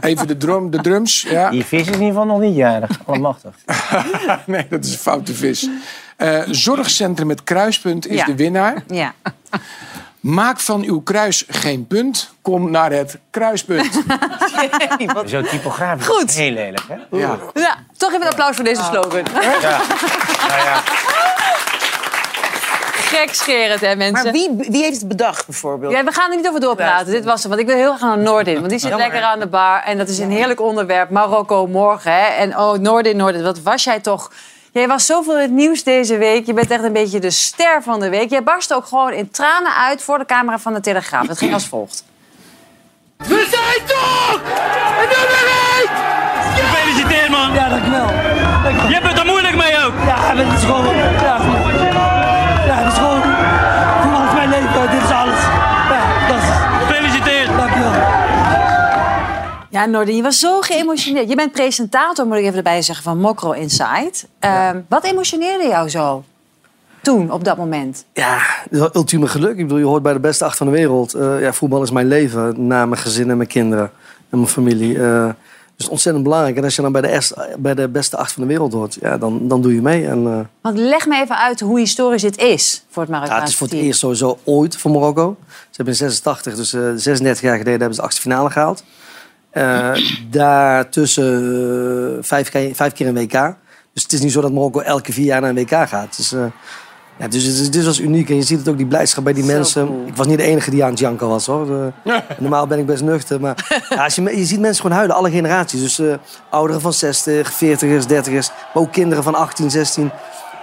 Even de, drum, de drums. Ja. Die vis is in ieder geval nog niet jarig. Allemachtig. nee, dat is een foute vis. Eh, zorgcentrum met kruispunt is Ja. de winnaar. Ja. Maak van uw kruis geen punt. Kom naar het kruispunt. Zo typografisch. Goed. Heel lelijk, hè? Ja. Ja, toch even een applaus voor deze slogan. Ja. Nou ja. Gekscherend, hè, mensen? Maar wie, wie heeft het bedacht, bijvoorbeeld? Ja, we gaan er niet over doorpraten. Dit was het. Want ik wil heel graag naar Noordin. Want die zit Jammer. lekker aan de bar. En dat is een heerlijk onderwerp. Marokko morgen. Hè? En oh, Noordin, Noordin. Wat was jij toch... Jij was zoveel in het nieuws deze week. Je bent echt een beetje de ster van de week. Jij barstte ook gewoon in tranen uit voor de camera van de Telegraaf. Dat ging als volgt. We zijn toch! Nummer 1! Gefeliciteerd, man! Ja, dankjewel. Je hebt het er moeilijk mee ook! Ja, het is gewoon... Ja, Noordin, je was zo geëmotioneerd. Je bent presentator, moet ik even erbij zeggen, van Mokro Inside. Ehm, wat emotioneerde jou zo toen, op dat moment? Ja, ultieme geluk. Ik bedoel, je hoort bij de beste acht van de wereld. Eh, ja, voetbal is mijn leven, na mijn gezin en mijn kinderen en mijn familie. Eh, dus ontzettend belangrijk. En als je dan bij de, bij de beste acht van de wereld hoort, ja, dan, dan doe je mee. En, eh, Want leg me even uit hoe historisch dit is voor het ja, Marokkaanse het is voor het eerst sowieso ooit voor Marokko. Ze hebben in 86, dus eh 36 jaar geleden, hebben ze de achtste finale gehaald. Eh daartussen eh, vijf, keer, vijf keer een WK. Dus het is niet zo dat Marokko elke vier jaar naar een WK gaat. Dus, eh, ja, dus het is- dit was uniek. En je ziet het ook, die blijdschap bij die mensen. Ik was niet de enige die aan het janken was, hoor. De- normaal ben ik best nuchter. Maar ja, als je, je ziet mensen gewoon huilen, alle generaties. Dus eh, ouderen van 60, 40ers, 30ers. Maar ook kinderen van 18, 16.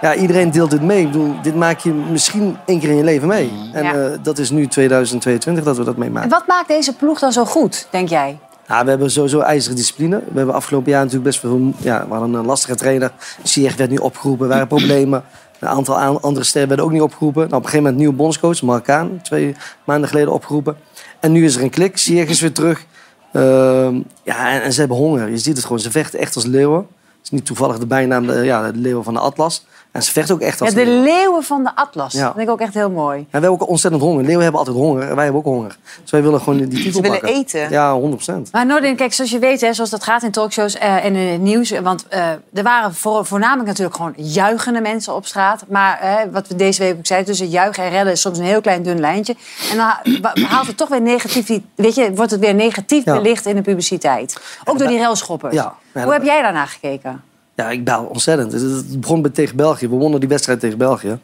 Ja, iedereen deelt dit mee. Ik bedoel, dit maak je misschien één keer in je leven mee. En Ja. eh, dat is nu 2022 dat we dat meemaken. En wat maakt deze ploeg dan zo goed, denk jij? We hebben sowieso ijzeren discipline. We hebben afgelopen jaar natuurlijk best veel... Ja, we een lastige trainer. Sieg werd niet opgeroepen, er waren problemen. Een aantal aan- andere sterren werden ook niet opgeroepen. Nou, op een gegeven moment nieuwe bondscoach, Marokkaan. Twee maanden geleden opgeroepen. En nu is er een klik. Sieg is weer terug. Ehm, ja, en, en ze hebben honger. Je ziet het gewoon. Ze vechten echt als leeuwen. Is niet toevallig de bijnaam, de, ja, de leeuwen van de Atlas. En ze vechten ook echt Ja, als de leeuwen. leeuwen van de Atlas. Ja. Dat vind ik ook echt heel mooi. En wij hebben ook ontzettend honger. Leeuwen hebben altijd honger. En wij hebben ook honger. Dus wij willen gewoon die titel willen pakken. eten. Ja, 100% Maar Noordin, kijk, zoals je weet, hè, zoals dat gaat in talkshows eh, en in het nieuws. Want eh, er waren voor, voornamelijk natuurlijk gewoon juichende mensen op straat. Maar eh, wat we deze week ook zeiden, tussen juichen en redden is soms een heel klein dun lijntje. En dan ha- haalt het toch weer negatief, weet je, wordt het weer negatief Ja. belicht in de publicitite. Ook door die railschoppers. Ja. Hoe heb jij daarna gekeken? Ja, ik baal ontzettend. Het- begon tegen België. We wonnen die wedstrijd tegen België.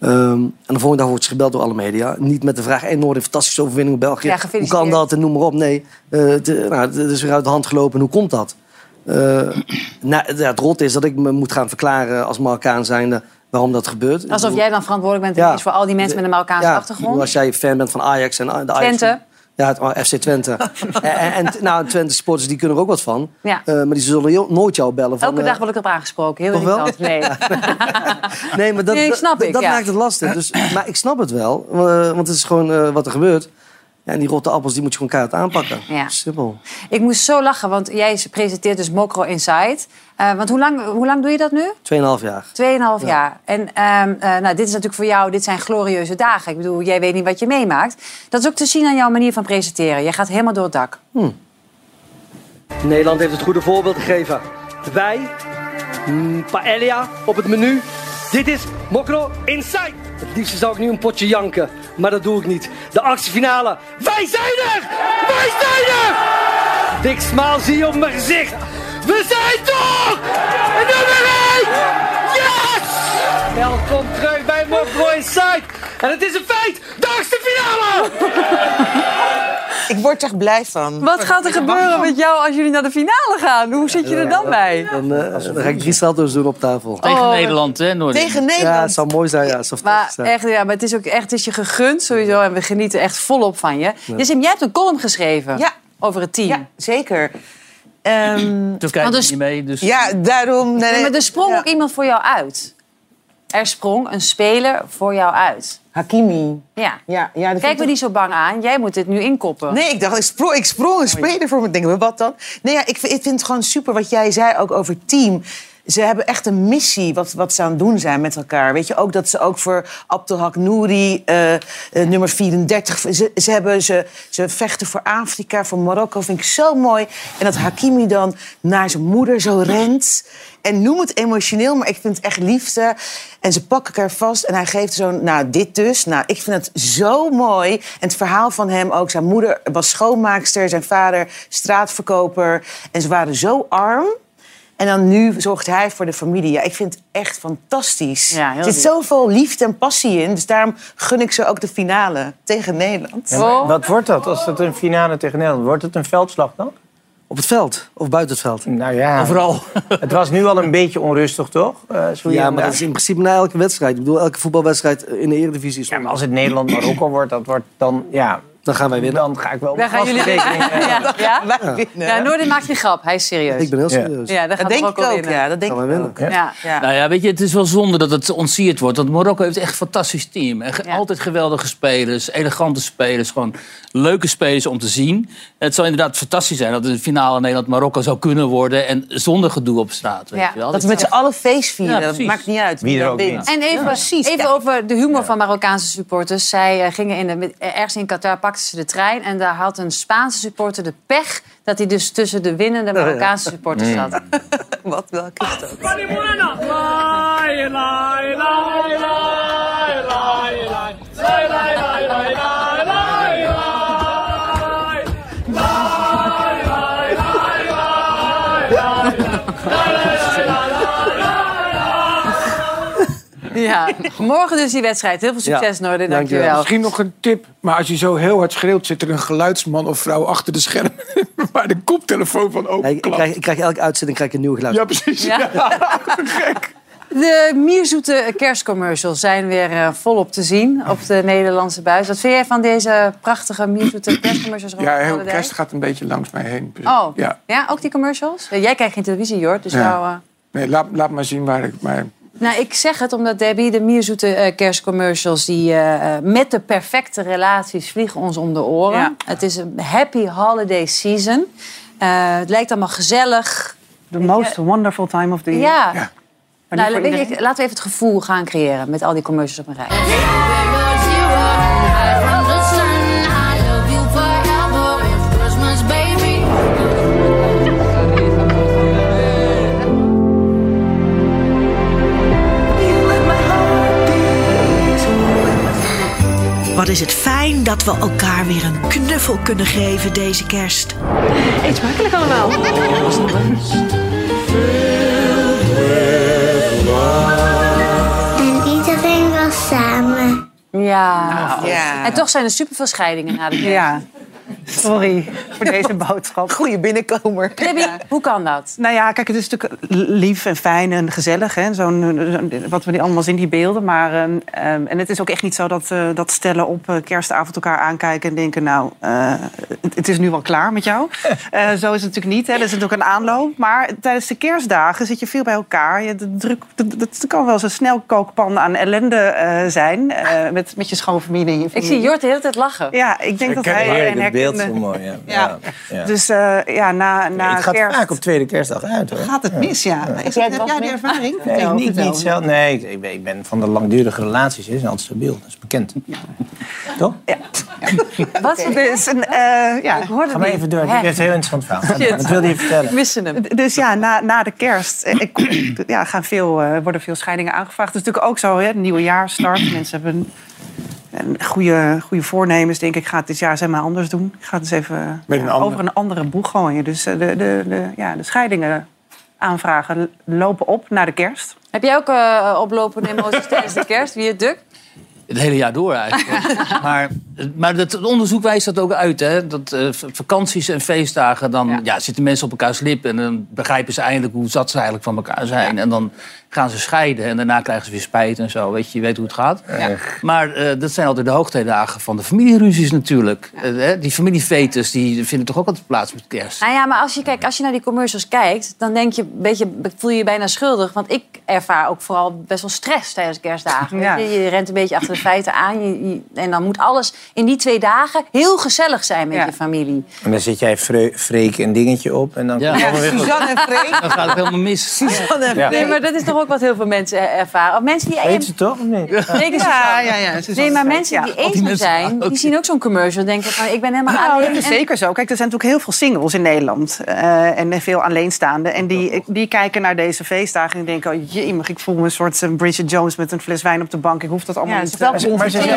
Ehm, en de volgende dag wordt ze gebeld door alle media. Niet met de vraag, Noord, een fantastische overwinning op België. Ja, hoe kan dat en noem maar op. Nee, eh, het, eh, nou, het is weer uit de hand gelopen. En hoe komt dat? Eh, nou, ja, het rot is dat ik me moet gaan verklaren als Marokkaan zijnde waarom dat gebeurt. Alsof jij dan verantwoordelijk bent Ja. voor al die mensen met een Marokkaanse ja, achtergrond. Als jij fan bent van Ajax en de Ajax... Twente. Ja, het, oh, FC Twente. en, en, nou, Twente supporters die kunnen er ook wat van. Ja. Eh, maar die zullen nooit jou bellen. Van, Elke eh, dag word ik op aangesproken. Heel Toch wel? irritant. Nee. Nee, maar dat, Nee, dat- ik, dat ja. maakt het lastig. Dus, maar ik snap het wel, eh, want het is gewoon wat er gebeurt. Ja, en die rotte appels die moet je gewoon keihard aanpakken. Ja. Simpel. Ik moest zo lachen, want jij presenteert dus Mokro Inside. Eh, want hoe lang, hoe lang doe je dat nu? Tweeënhalf jaar. Tweeënhalf Ja. jaar. En ehm, eh, nou, dit is natuurlijk voor jou, dit zijn glorieuze dagen. Ik bedoel, jij weet niet wat je meemaakt. Dat is ook te zien aan jouw manier van presenteren. Jij gaat helemaal door het dak. Nederland heeft het goede voorbeeld gegeven. Wij, mm, paella op het menu. Dit is Mokro Inside. Het liefste zou ik nu een potje janken, maar dat doe ik niet. De achtste finale. Wij zijn er! Wij zijn er! Dik smaal zie je op mijn gezicht. We zijn toch! Nummer 1! Yes! Welkom terug bij Mokro Inside. En het is een feit, de achtste finale! Ik word er echt blij van. Wat gaat er gebeuren met jou als jullie naar de finale gaan? Hoe zit je er dan bij? Dan, eh, dan ga ik drie salto's doen op tafel. Tegen Oh. Nederland, hè? Tegen Nederland? Ja, het zou mooi zijn. Ja, Maar fantastisch zijn. echt, ja, maar het is ook echt het is je gegund sowieso. En we genieten echt volop van je. Jessim, jij hebt een column geschreven Ja. over het team. Ja, zeker. Ehm, Turkije Want doet dus- niet mee, dus... ja, daarom... Nee, Nee, nee, maar er sprong ook iemand voor jou uit. Er sprong een speler voor jou uit. Hakimi. Ja. Ja, ja, Kijk me niet zo bang aan. Jij moet dit nu inkoppen. Nee, ik dacht, ik sprong, ik sprong een speler voor me. Ik denk, maar wat dan? Nee, ja, ik, vind- ik vind het gewoon super wat jij zei ook over team. Ze hebben echt een missie wat, wat ze aan het doen zijn met elkaar. Weet je, ook dat ze ook voor Abdelhak Nouri, eh, eh, nummer 34... Ze, ze, hebben, ze, ze vechten voor Afrika, voor Marokko. Vind ik zo mooi. En dat Hakimi dan naar zijn moeder zo rent. En noem het emotioneel, maar ik vind het echt liefde. En ze pakken elkaar vast en hij geeft zo'n... Nou, dit dus. Nou, ik vind het zo mooi. En het verhaal van hem ook. Zijn moeder was schoonmaakster, zijn vader straatverkoper. En ze waren zo arm. En dan nu zorgt hij voor de familie. Ja, ik vind het echt fantastisch. Ja, heel er zit lief. zoveel liefde en passie in. Dus daarom gun ik ze ook de finale tegen Nederland. Ja, maar Wat wordt dat als het een finale tegen Nederland? Wordt het een veldslag dan? Op het veld of buiten het veld? Nou ja. Overal. Het was nu al een beetje onrustig, toch? Eh, Ja, maar dat is in principe na elke wedstrijd. Ik bedoel, elke voetbalwedstrijd in de Eredivisie is Ja, maar als het Nederland-Marokko wordt, dat wordt dan... Ja, Dan gaan wij winnen. dan ga ik wel Daar gaan jullie vastrekening, eh, ja, ja? Wij winnen. ja, maakt die grap. Hij is serieus. Ik ben heel serieus. Ja, dat gaat denk ik ook. Ja, dat denk Gaan ik wij winnen. ook. Ja. Ja. Nou ja, weet je, het is wel zonde dat het ontsierd wordt. Want Marokko heeft echt een fantastisch team. En ge- Ja. Altijd geweldige spelers, elegante spelers. Gewoon leuke spelers om te zien. Het zou inderdaad fantastisch zijn dat de finale Nederland-Marokko zou kunnen worden. En zonder gedoe op straat. Weet Ja, je wel. Dat we met z'n allen feest vieren. Ja, dat maakt niet uit Wie er dan ook wint. En even, precies, even ja. over de humor van Marokkaanse supporters. Zij eh, gingen in de, ergens in Qatar, pakten ze de trein... en daar had een Spaanse supporter de pech... dat hij dus tussen de winnende Marokkaanse supporters zat. Wat, welke is dat? Ja, morgen dus die wedstrijd. Heel veel succes, Ja, Noordin. dankjewel. Dankjewel. Misschien nog een tip. Maar als je zo heel hard schreeuwt, zit er een geluidsman of vrouw achter de scherm. waar de koptelefoon van open ik, ik, krijg, ik krijg elke uitzending krijg ik een nieuw geluid. Ja, precies. Ja. De mierzoete kerstcommercials zijn weer eh, volop te zien op de Nederlandse buis. Wat vind jij van deze prachtige mierzoete kerstcommercials? Ja, heel kerst gaat een beetje langs mij heen. Oh, Ja. ja. ook die commercials? Jij kijkt geen televisie, Jort, dus Ja. jou... eh, Nee, laat, laat maar zien waar ik... Maar Nou, ik zeg het omdat Debbie, de mierzoete eh, kerstcommercials... die eh, eh, met de perfecte relaties vliegen ons om de oren. Ja. Het is een happy holiday season. Eh, het lijkt allemaal gezellig. The most wonderful time of the year. Ja. Maar Nou, laten we even het gevoel gaan creëren met al die commercials op een rij. Wat is het fijn dat we elkaar weer een knuffel kunnen geven deze kerst. Eet smakelijk allemaal. En iedereen was samen. Ja. Ja. En toch zijn er superveel scheidingen na de kerst. Ja. Sorry voor deze boodschap. Goeie binnenkomer. Debbie, hoe kan dat? Nou ja, kijk, het is natuurlijk lief en fijn en gezellig. Hè? Zo'n, zo'n- wat we allemaal zien, die beelden. Maar, ehm, ehm, en het is ook echt niet zo dat, eh, dat stellen op eh, kerstavond elkaar aankijken en denken... nou, eh, het, het is nu wel klaar met jou. Eh, zo is het natuurlijk niet. Hè? Er is natuurlijk een aanloop. Maar tijdens de kerstdagen zit je veel bij elkaar. Je, de druk, de- dat kan wel eens een snelkookpan aan ellende eh, zijn. eh, met, met je schoonfamilie Ik zie Jort de hele tijd lachen. Ja, ik denk dat hij... ken mooi. Ja. Ja. Ja. Dus eh, ja, na, na het gaat kerst... vaak op tweede kerstdag uit, hoor. Gaat het mis, ja. Is heb jij die ervaring? Nee, Vertel, niet, vertel. niet zelf. Nee, ik, ik ben, van de langdurige relaties. Is altijd stabiel. Dat is bekend. Toch? Wat? Dus, een, eh, ja. Ik hoorde Ga maar niet. even door. Ik heb een heel interessant verhaal. Wat wilde je vertellen? Ik miste hem. Dus ja, na, na de kerst eh, ik, ja, gaan veel, eh, worden veel scheidingen aangevraagd. Het is natuurlijk ook zo, hè, het nieuwe jaar start. Mensen hebben goede, goede voornemens. Denk ik, ik ga het dit jaar eens helemaal anders doen. Ik ga het eens even Met een ja, ander. over een andere boeg gooien. Dus eh, de, de, de, ja, de scheidingen aanvragen lopen op na de kerst. Heb jij ook eh, oplopende emoties tijdens de kerst? Wie het duk? Het hele jaar door eigenlijk. maar maar het, het onderzoek wijst dat ook uit. Hè? Dat eh, vakanties en feestdagen, dan ja. zitten mensen op elkaars lippen... en dan begrijpen ze eindelijk hoe zat ze eigenlijk van elkaar zijn. En dan gaan ze scheiden en daarna krijgen ze weer spijt en zo. Weet je, je weet hoe het gaat. Maar eh, dat zijn altijd de hoogtijdagen van de familieruzies natuurlijk. Eh, hè? die familiefetes die vinden toch ook altijd plaats met kerst. Nou ja, maar als je, kijk, als je naar die commercials kijkt, dan denk je, een beetje, voel je je bijna schuldig. Want ik ervaar ook vooral best wel stress tijdens kerstdagen. Ja. Weet je, je rent een beetje achter de feiten aan. Je, je- en dan moet alles in die twee dagen heel gezellig zijn met je familie. En dan zet jij Fre- Freek een dingetje op en dan Ja. komt weer. Suzanne en Freek. Dan gaat het helemaal mis. Suzanne en. Nee, maar dat is toch ook wat heel veel mensen er- ervaren. Of mensen die Weet ze toch? niet? Nee, Ja, ja, Nee, maar mensen die eenzaam zijn, die zien ook zo'n commercial en denken van ik ben helemaal Nou, alleen. dat is En- zeker zo. Kijk, er zijn natuurlijk heel veel singles in Nederland. eh, en veel alleenstaanden. En die, die kijken naar deze feestdagen en denken... Oh, jemig, ik voel me een soort eh, Bridget Jones met een fles wijn op de bank. Ik hoef dat allemaal Ja, niet te Maar ze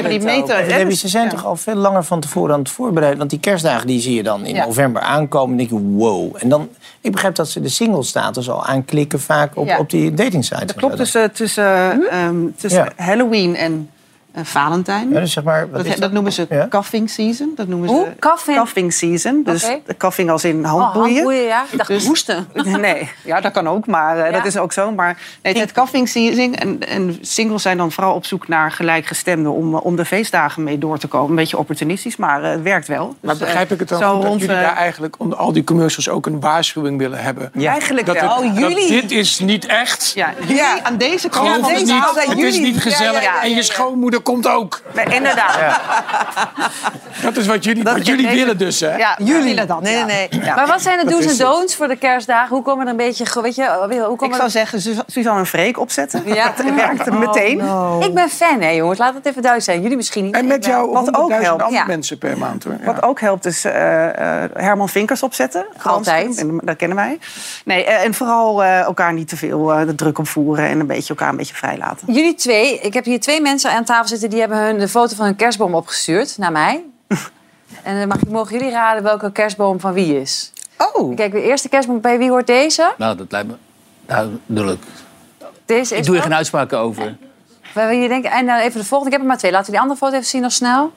maar die meten... Ze zijn ja. toch al veel langer van tevoren aan het voorbereiden. Want die kerstdagen die zie je dan in Ja. november aankomen. En denk je, wow. En dan, ik begrijp dat ze de single status al aanklikken vaak op, Ja. op die dating sites. Dat klopt tussen, tussen, ehm, tussen Ja. Halloween en Valentijn. Ja, dus zeg maar, dat, dat? dat noemen ze Ja? cuffing season. Dat noemen Hoe? ze Cuffing? cuffing season. Dus de cuffing als in Oh, handboeien. handboeien, ja. Ik dacht Dus- hoesten. Nee, ja, dat kan ook, maar eh, Ja. dat is ook zo. Maar nee, het cuffing season. En, en singles zijn dan vooral op zoek naar gelijkgestemden... om, eh, om de feestdagen mee door te komen. Een beetje opportunistisch, maar eh, het werkt wel. Maar Dus, eh, begrijp ik het dan zo dat rond, jullie eh, daar eigenlijk onder al die commercials ook een waarschuwing willen hebben? Eigenlijk dat wel. het- Oh, dat jullie? dit is niet echt. Ja, jullie aan deze kant. Aan deze kant zijn Het is jullie. niet gezellig. Ja, ja, ja, En je schoonmoeder komt ook. Nee, inderdaad. Dat is wat jullie, Dat wat jullie willen dus, hè? Ja, jullie willen dat. Nee, nee, nee. Maar wat zijn de do's en don'ts voor de kerstdagen? Hoe komen er een beetje, weet je, hoe komen Ik zou zeggen, Su- Suzanne en Freek opzetten. Ja. Dat werkt meteen. Ik ben fan, hè, jongens. Laat het even duidelijk zijn. Jullie misschien niet. En met jou Wat ook 100.000 helpt. andere Ja. mensen per maand, hoor. Ja. Wat ook helpt is eh, eh, Herman Vinkers opzetten. Altijd. En, dat kennen wij. Nee, eh, en vooral eh, elkaar niet te veel eh, de druk opvoeren... en een beetje, elkaar een beetje vrij laten. Jullie twee, ik heb hier twee mensen aan tafel zitten... die hebben hun de foto van hun kerstboom opgestuurd naar mij. en dan mag, mogen jullie raden welke kerstboom van wie is. Oh. Kijk, de eerste kerstboom bij wie hoort deze? Nou, dat lijkt me duidelijk. Deze is Ik doe er geen uitspraken over. Waar wil je denken? En dan even de volgende. Ik heb er maar twee. Laten we die andere foto even zien nog snel.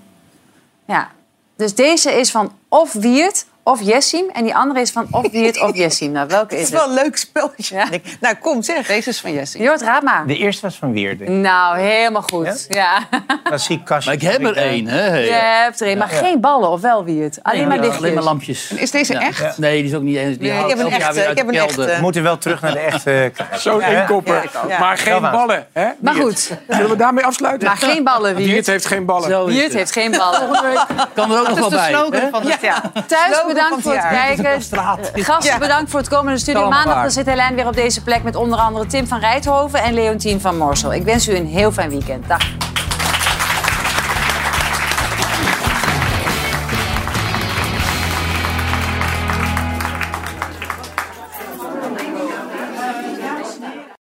Ja. Dus deze is van of Wiert of Jessim. En die andere is van of Wiert of Jessim. Nou, welke Het is is het? wel een leuk spelletje. Nou, kom zeg. Deze is van Jessie. Jort, raad maar. De eerste was van Weerde. Nou, helemaal goed. Ja. Klassiek kastje. Maar ik heb er één, hè? Je hebt er een, maar geen ballen, of wel Wiert? Alleen maar Ja, lichtjes. Alleen maar lampjes. En is deze Ja. echt? Nee, die is ook niet eens. Die Nee, ik heb een echte, ik heb de een echte. We moeten wel terug naar de echte... Zo'n Ja, inkopper. Ja. Maar geen ballen, hè? Maar Wiert. goed. Zullen we daarmee afsluiten? Maar geen ballen, Wiert Wiert. heeft geen ballen. Is Wiert het. heeft geen ballen. Kan er ook nog wel de bij. slogan hè? van het jaar. Thuis bedankt voor het kijken. Gasten bedankt voor het komende studio. Allemaal Maandag waar. dan zit Helene weer op deze plek met onder andere Tim van Rijthoven en Leontien van Morsel. Ik wens u een heel fijn weekend. Dag.